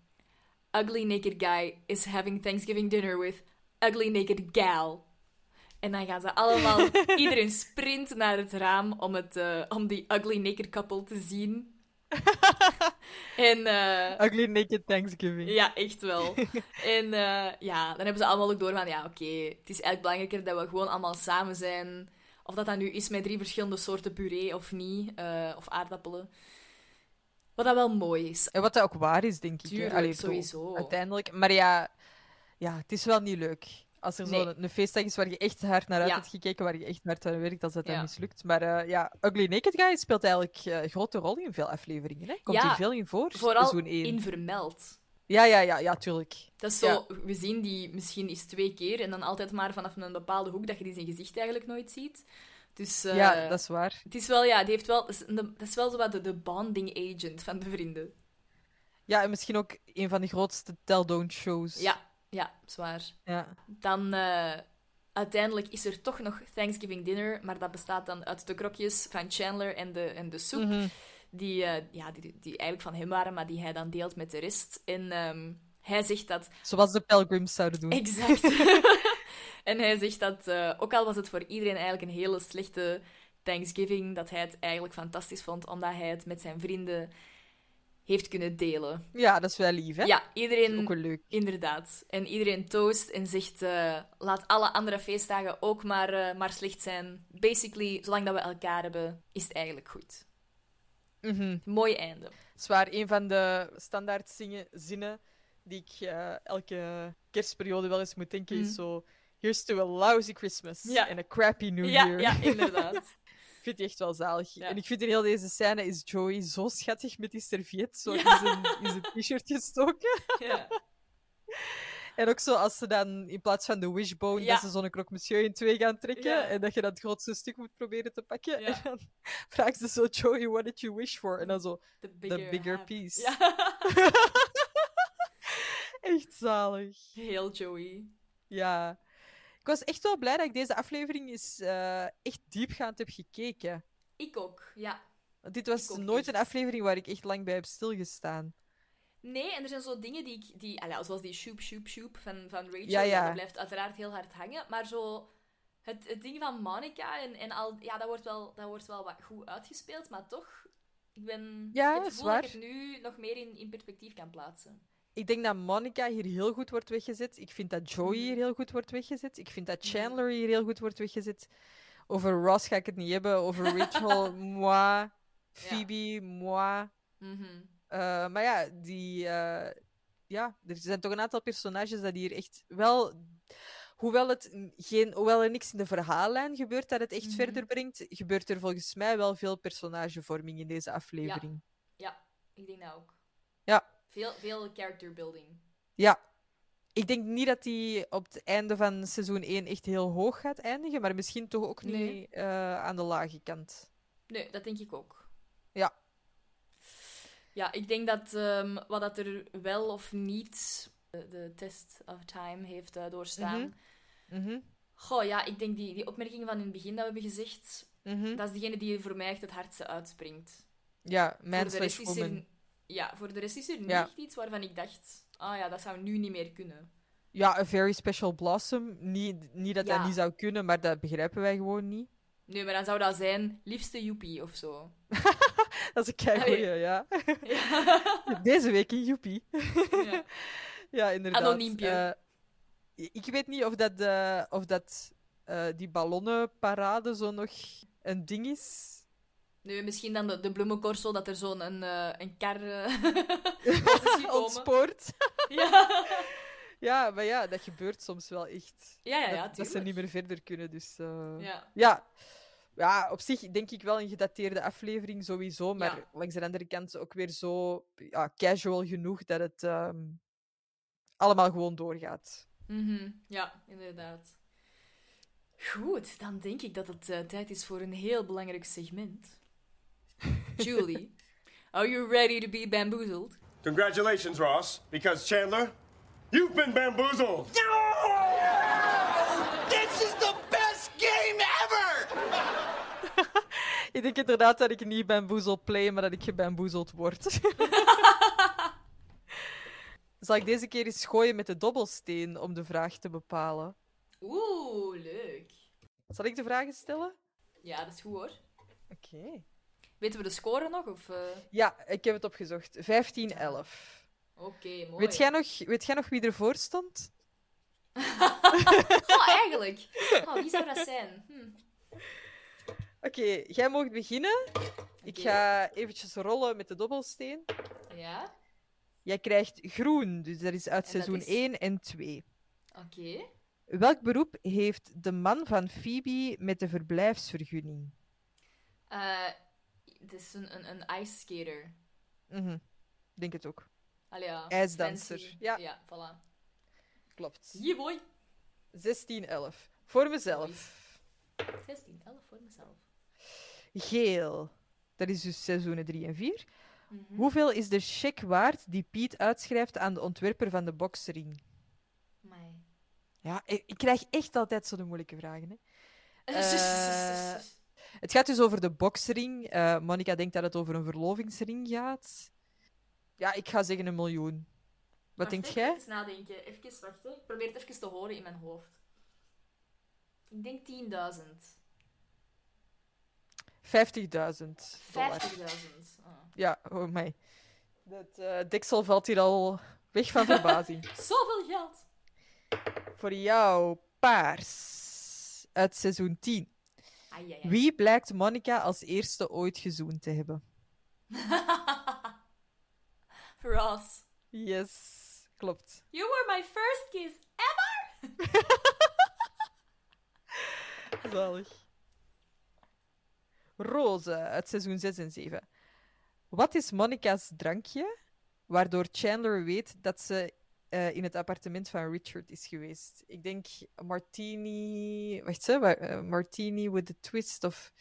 Ugly naked guy is having Thanksgiving dinner with ugly naked gal. En dan gaan ze allemaal, iedereen sprint naar het raam om, het, eh, om die ugly naked couple te zien. en eh, Ugly Naked Thanksgiving. ja, echt wel. en eh, ja, dan hebben ze allemaal ook door van, ja, oké, het is eigenlijk belangrijker dat we gewoon allemaal samen zijn. Of dat dan nu is met drie verschillende soorten puree of niet, eh, of aardappelen. Wat dat wel mooi is. En wat dat ook waar is, denk ik. Tuurlijk, Allee, sowieso. Uiteindelijk. Maar ja, ja, het is wel niet leuk. Als er Nee. zo'n een feestdag is waar je echt hard naar uit Ja. hebt gekeken, waar je echt hard aan werkt, als dat dan Ja. mislukt. Maar eh, ja, Ugly Naked Guy speelt eigenlijk eh, een grote rol in veel afleveringen. Hè? Komt Ja, er veel in voor? Vooral in vermeld. Ja, ja, ja, ja, tuurlijk. Dat is zo, Ja. we zien die misschien eens twee keer en dan altijd maar vanaf een bepaalde hoek dat je die zijn gezicht eigenlijk nooit ziet. Dus eh, Ja, dat is waar. het is wel, ja, die heeft wel, dat is, wel zo wat de, de bonding agent van de vrienden. Ja, en misschien ook een van de grootste tell-don't-shows. Ja, ja, zwaar. ja. Dan eh, uiteindelijk is er toch nog Thanksgiving dinner, maar dat bestaat dan uit de krokjes van Chandler en de, en de soep. Mhm. Die, eh, ja, die, die eigenlijk van hem waren, maar die hij dan deelt met de rest. En ehm, hij zegt dat Zoals de Pelgrims zouden doen. Exact. en hij zegt dat, eh, ook al was het voor iedereen eigenlijk een hele slechte Thanksgiving, dat hij het eigenlijk fantastisch vond, omdat hij het met zijn vrienden heeft kunnen delen. Ja, dat is wel lief, hè? Ja, Ook iedereen... wel leuk. Inderdaad. En iedereen toast en zegt, eh, laat alle andere feestdagen ook maar, maar slecht zijn. Basically, zolang dat we elkaar hebben, is het eigenlijk goed. Mhm. Mooi einde. Zwaar, een van de standaard zingen, zinnen die ik eh, elke kerstperiode wel eens moet denken, Mhm. is zo... Here's to a lousy Christmas Ja. and a crappy New Ja, Year. ja, inderdaad. ik vind die echt wel zalig. Ja. En ik vind in heel deze scène is Joey zo schattig met die serviet zo in zijn, in zijn t-shirt gestoken. ja. En ook zo als ze dan in plaats van de wishbone, Ja. dat ze zo'n croque monsieur in twee gaan trekken Ja. en dat je dat grootste stuk moet proberen te pakken. Ja. En dan vraagt ze zo, Joey, what did you wish for? En dan zo, The the bigger piece. Echt zalig. Heel Joey. Ja. Ik was echt wel blij dat ik deze aflevering eens eh, echt diepgaand heb gekeken. Ik ook, ja. Want dit was nooit een aflevering waar ik echt lang bij heb stilgestaan. Nee, en er zijn zo dingen die ik... Die, allee, zoals die shoop, shoop, shoop van, van Rachel. Ja, ja. Dat blijft uiteraard heel hard hangen. Maar zo... Het, het ding van Monica en, en al... Ja, dat wordt, wel, dat wordt wel wat goed uitgespeeld, maar toch... Ik ben... Ja, het gevoel dat ik het nu nog meer in, in perspectief kan plaatsen. Ik denk dat Monica hier heel goed wordt weggezet. Ik vind dat Joey hier heel goed wordt weggezet. Ik vind dat Chandler hier heel goed wordt weggezet. Over Ross ga ik het niet hebben. Over Rachel, moi. Phoebe, moi. Mhm. Eh, maar ja, die, eh, ja, er zijn toch een aantal personages dat hier echt wel. Hoewel, het geen, hoewel er niks in de verhaallijn gebeurt dat het echt Mhm. verder brengt, gebeurt er volgens mij wel veel personagevorming in deze aflevering. Ja, ik denk dat ook. Ja. Veel, veel character building. Ja. Ik denk niet dat die op het einde van seizoen 1 echt heel hoog gaat eindigen, maar misschien toch ook niet eh, aan de lage kant. Nee, dat denk ik ook. Ja. Ik denk dat ehm, wat dat er wel of niet de, de test of time heeft eh, doorstaan. Mhm. Goh, ja, ik denk die, die opmerking van in het begin dat we hebben gezegd, Mhm. dat is degene die voor mij echt het hardste uitspringt. Ja, man slash er, woman. ja, voor de rest is er niet Ja. echt iets waarvan ik dacht, ah ja, dat zou nu niet meer kunnen. Ja, a very special blossom. Niet, niet dat Ja. dat niet zou kunnen, maar dat begrijpen wij gewoon niet. Nee, maar dan zou dat zijn liefste joepie of zo. Dat is een keigoeie, Allee. ja. Ja. Deze week in Joepie. Ja. Ja, inderdaad. Anoniempje. Eh, ik weet niet of dat, eh, of dat eh, die ballonnenparade zo nog een ding is. Nu, misschien dan de, de bloemenkorso, dat er zo'n een, een kar. Ontspoord. Ja. Ja, maar ja, dat gebeurt soms wel echt. Ja, ja, ja, dat, dat ze niet meer verder kunnen, dus... Ja. ja. Ja, op zich denk ik wel een gedateerde aflevering sowieso, maar Ja. langs de andere kant ook weer zo ja, casual genoeg dat het ehm, allemaal gewoon doorgaat. Mhm, Ja, inderdaad. Goed, dan denk ik dat het eh, tijd is voor een heel belangrijk segment. Julie, are you ready to be bamboozled? Congratulations, Ross, because Chandler, you've been bamboozled. Ik denk inderdaad dat ik niet bamboozled play, maar dat ik gebamboezeld word. Zal ik deze keer eens gooien met de dobbelsteen om de vraag te bepalen? Oeh, leuk. Zal ik de vragen stellen? Ja, dat is goed hoor. Oké. Weten we de score nog? Of, eh? Ja, ik heb het opgezocht. 15-11. Oké, mooi. Weet jij, nog, weet jij nog wie ervoor stond? Oh, eigenlijk. Oh, wie zou dat zijn? Hm. Oké, jij mag beginnen. Ik ga eventjes rollen met de dobbelsteen. Ja, Jij krijgt groen, dus dat is uit En dat seizoen is? 1 en 2. oké. Welk beroep heeft de man van Phoebe met de verblijfsvergunning? Eh, Het is een, een, een ice skater. Mhm, Ik denk het ook. Allee, ja. IJsdanser, fancy. ja. Ja, voilà. Klopt. Yeah, boy. 16-11. Voor mezelf. 16, 11 voor mezelf. Geel. Dat is dus seizoenen 3 en 4. Mhm. Hoeveel is de cheque waard die Piet uitschrijft aan de ontwerper van de boksring? Amai. Ja, ik, ik krijg echt altijd zo'n moeilijke vragen. Hè. Eh, het gaat dus over de boksring. Eh Monica denkt dat het over een verlovingsring gaat. Ja, ik ga zeggen een miljoen. Wat denkt jij? Even nadenken. Even wachten. Ik probeer het even te horen in mijn hoofd. Ik denk 10.000. 50.000 50.000. dollar. Ah. Ja, oh mij. Het eh, deksel valt hier al weg van verbazing. Zoveel geld! Voor jou, paars. Uit seizoen 10. Ai, ai, ai. Wie blijkt Monica als eerste ooit gezoend te hebben? Ross. Yes, klopt. You were my first kiss ever! Zalig. Roze uit seizoen 6 en 7. Wat is Monica's drankje waardoor Chandler weet dat ze eh, in het appartement van Richard is geweest? Ik denk martini. Wacht, wa- eh, martini with a twist of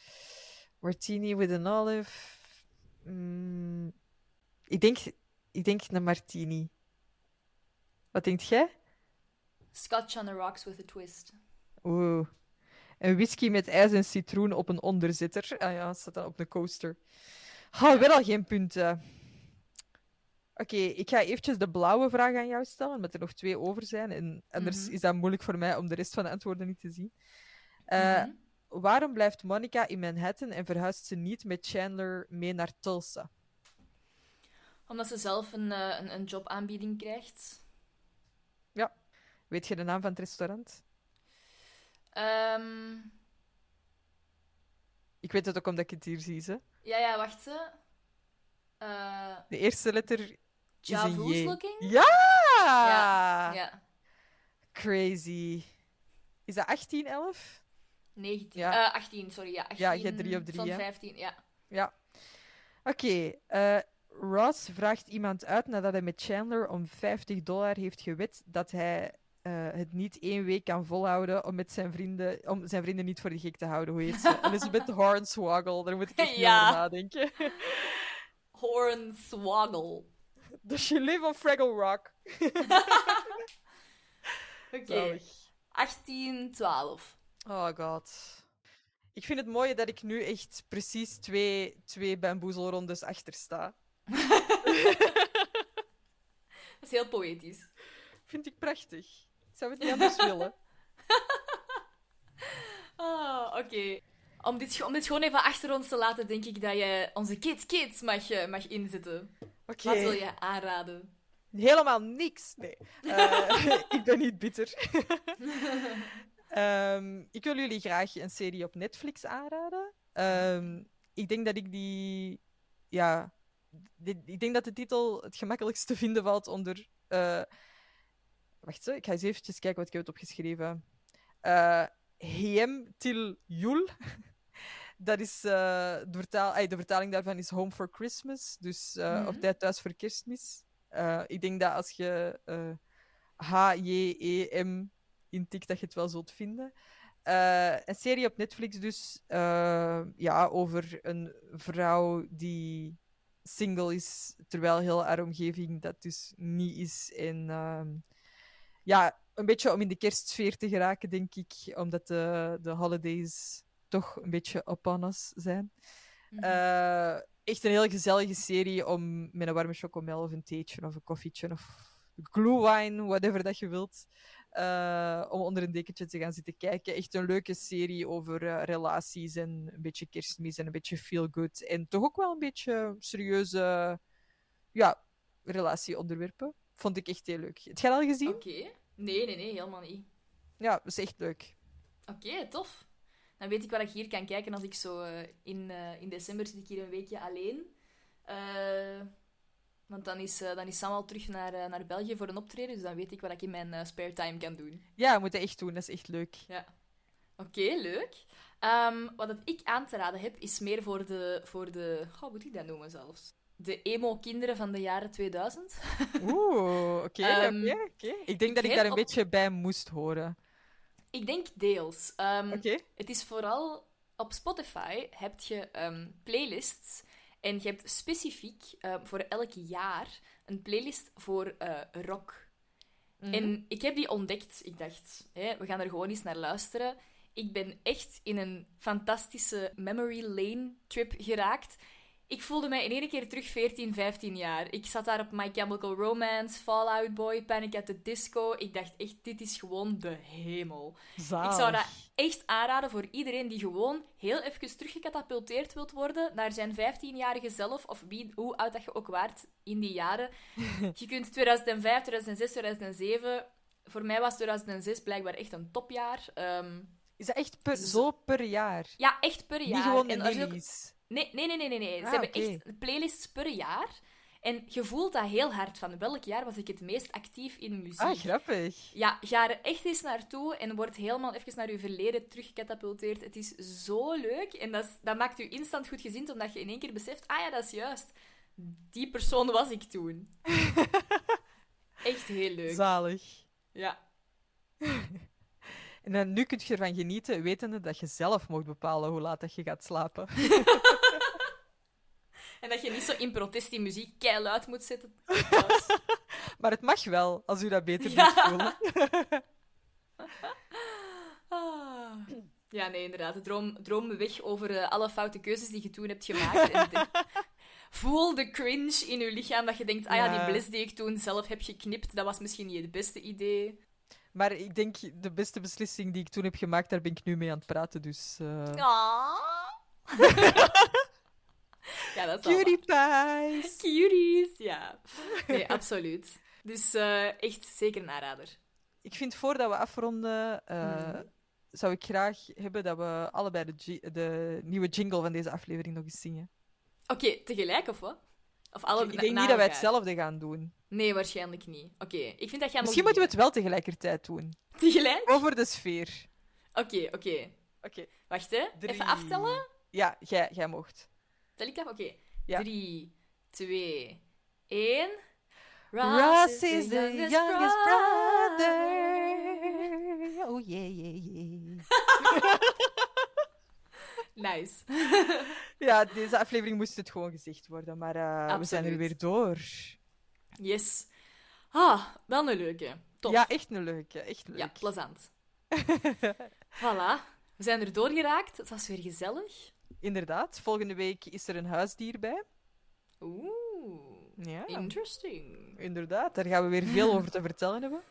martini with an olive. Mm, ik, denk, ik denk een martini. Wat denkt jij? Scotch on the rocks with a twist. Oeh. Een whisky met ijs en citroen op een onderzitter. Ah ja, staat dan op een coaster. Oh, weer al geen punten. Oké, ik ga eventjes de blauwe vraag aan jou stellen, omdat er nog twee over zijn. En anders Mhm. is dat moeilijk voor mij om de rest van de antwoorden niet te zien. Eh, Mhm. Waarom blijft Monica in Manhattan en verhuist ze niet met Chandler mee naar Tulsa? Omdat ze zelf een, eh, een, een jobaanbieding krijgt. Ja. Weet je de naam van het restaurant? Ehm, Ik weet het ook omdat ik het hier zie. Ze. ja, ja, wacht ze. Eh De eerste letter is een Javoes J. looking? Ja! Ja, ja. Crazy. Is dat 18, 11? 19. Ja. eh, 18, sorry. Ja, 18 Ja, je hebt drie op drie, Van hè? 15, ja. Ja. Oké. eh, Ross vraagt iemand uit nadat hij met Chandler om 50 dollar heeft gewet dat hij eh, het niet één week kan volhouden om, met zijn vrienden, om zijn vrienden niet voor de gek te houden. Hoe heet ze? Elizabeth Hornswoggle. Daar moet ik echt Ja. over nadenken. Hornswoggle. De gelé van Fraggle Rock. Oké. Zalig. 1812. Oh god. Ik vind het mooie dat ik nu echt precies twee, twee bamboezelrondes achter sta. Dat is heel poëtisch. Vind ik prachtig. Zou het niet anders willen. Ah, oké. Om dit, om dit gewoon even achter ons te laten, denk ik dat je onze kids kids mag, eh, mag inzetten. Oké. Wat wil je aanraden? Helemaal niks. Nee. Eh, ik ben niet bitter. Ehm, ik wil jullie graag een serie op Netflix aanraden. Ehm, ik denk dat ik die. Ja. ik denk dat de titel het gemakkelijkst te vinden valt onder. eh, wacht, ik ga eens eventjes kijken wat ik heb opgeschreven. Hem til Jul. Dat is, eh, de, vertaal, ay, de vertaling daarvan is Home for Christmas. Dus eh, Mhm. op tijd thuis voor kerstmis. Ik denk dat als je H-J-E-M intikt, dat je het wel zult vinden. Een serie op Netflix dus. ja, over een vrouw die single is, terwijl heel haar omgeving dat dus niet is. En ehm, ja, een beetje om in de kerstsfeer te geraken, denk ik. Omdat de, de holidays toch een beetje upon us zijn. Eh, echt een heel gezellige serie om met een warme chocomel of een theetje of een koffietje of glühwein, whatever dat je wilt, eh, om onder een dekentje te gaan zitten kijken. Echt een leuke serie over eh, relaties en een beetje kerstmis en een beetje feel good. En toch ook wel een beetje serieuze ja, relatieonderwerpen. Vond ik echt heel leuk. Heb je dat al gezien? Oké. Nee, nee, nee, helemaal niet. Ja, dat is echt leuk. Oké, tof. Dan weet ik wat ik hier kan kijken als ik zo... eh, in, eh, in december zit ik hier een weekje alleen. Eh, want dan is, dan is Sam al terug naar, naar België voor een optreden. Dus dan weet ik wat ik in mijn spare time kan doen. Ja, we moeten echt doen. Dat is echt leuk. Ja. Oké, leuk. Ehm, wat ik aan te raden heb, is meer voor de... Voor de hoe moet ik dat noemen zelfs? De emo-kinderen van de jaren 2000. Oeh, oké, Ehm, oké, oké. Ik denk dat ik daar een op- beetje bij moest horen. Ik denk deels. Oké. Het is vooral op Spotify heb je ehm, playlists en je hebt specifiek voor elk jaar een playlist voor eh, rock. Mhm. En ik heb die ontdekt. Ik dacht, hè, we gaan er gewoon eens naar luisteren. Ik ben echt in een fantastische memory lane trip geraakt. Ik voelde mij in één keer terug 14, 15 jaar. Ik zat daar op My Chemical Romance, Fall Out Boy, Panic at the Disco. Ik dacht echt, dit is gewoon de hemel. Zalig. Ik zou dat echt aanraden voor iedereen die gewoon heel even teruggecatapulteerd wilt worden naar zijn 15-jarige zelf, of wie, hoe oud dat je ook waart in die jaren. je kunt 2005, 2006, 2007... Voor mij was 2006 blijkbaar echt een topjaar. Ehm, Is dat echt per, zo per jaar? ja, echt per jaar. Niet gewoon En Nee, nee, nee, nee. nee. Ze Ah, hebben oké. echt playlists per jaar. En je voelt dat heel hard van welk jaar was ik het meest actief in muziek. Ah, grappig. Ja, ga er echt eens naartoe en word helemaal even naar je verleden teruggecatapulteerd. Het is zo leuk en dat, is- dat maakt je instant goed gezind, omdat je in één keer beseft, ah ja, dat is juist. Die persoon was ik toen. echt heel leuk. Zalig. Ja. En dan, nu kun je ervan genieten, wetende dat je zelf mocht bepalen hoe laat dat je gaat slapen. En dat je niet zo in protest die muziek keihard moet zetten. maar het mag wel, als u dat beter Ja. moet voelen. Ah. Ja, nee, inderdaad. Droom, droom weg over eh, alle foute keuzes die je toen hebt gemaakt. En de- voel de cringe in je lichaam dat je denkt, ah ja, die bles die ik toen zelf heb geknipt, dat was misschien niet het beste idee. Maar ik denk, de beste beslissing die ik toen heb gemaakt, daar ben ik nu mee aan het praten. Dus. Ah. Ja, dat is Cutie pies! Cuties, ja. Nee, absoluut. Dus eh, echt zeker een aanrader. Ik vind voordat we afronden, eh, Mhm. zou ik graag hebben dat we allebei de, de nieuwe jingle van deze aflevering nog eens zingen. Oké, tegelijk of wat? Of alle ik denk niet dat wij elkaar? hetzelfde gaan doen. Nee, waarschijnlijk niet. Oké, ik vind dat jij Misschien moet moeten we het wel tegelijkertijd doen. Tegelijk? Over de sfeer. Oké, oké. Oké. Wacht, hè. Drie. Even aftellen. Ja, jij, jij mocht. Tel ik af? Oké. Ja. Drie, twee, één. Ross is the youngest brother. Oh yeah, yeah, yeah. Nice. Ja, deze aflevering moest het gewoon gezegd worden, maar eh, we zijn er weer door. Yes. Ah, wel een leuke. Top. Ja, echt een leuke. Echt leuk. Ja, plezant. voilà. We zijn er doorgeraakt. Het was weer gezellig. Inderdaad, volgende week is er een huisdier bij. Oeh. Ja, Interesting. inderdaad. Daar gaan we weer veel over te vertellen hebben.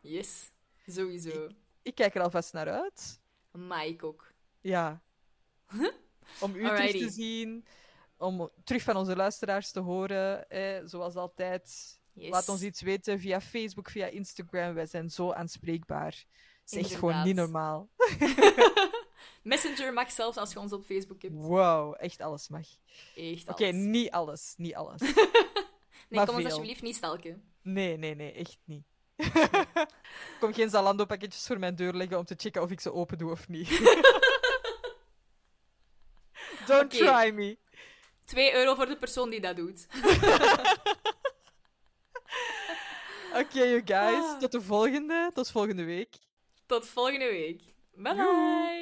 Yes. Sowieso. Ik kijk er alvast naar uit. Mike ook. Ja. Om u terug te zien, om terug van onze luisteraars te horen, eh, zoals altijd. Yes. Laat ons iets weten via Facebook, via Instagram. Wij zijn zo aanspreekbaar. Het is echt gewoon niet normaal. Messenger mag zelfs als je ons op Facebook hebt. Wow, echt alles mag. Echt Oké, niet alles, niet alles. Nee, maar kom ons alsjeblieft niet stalken. Nee, nee, nee, echt niet. Kom geen Zalando-pakketjes voor mijn deur leggen om te checken of ik ze open doe of niet. Don't try me. 2 euro voor de persoon die dat doet. Oké, you guys. Ah. Tot de volgende. Tot volgende week. Tot volgende week. Bye bye.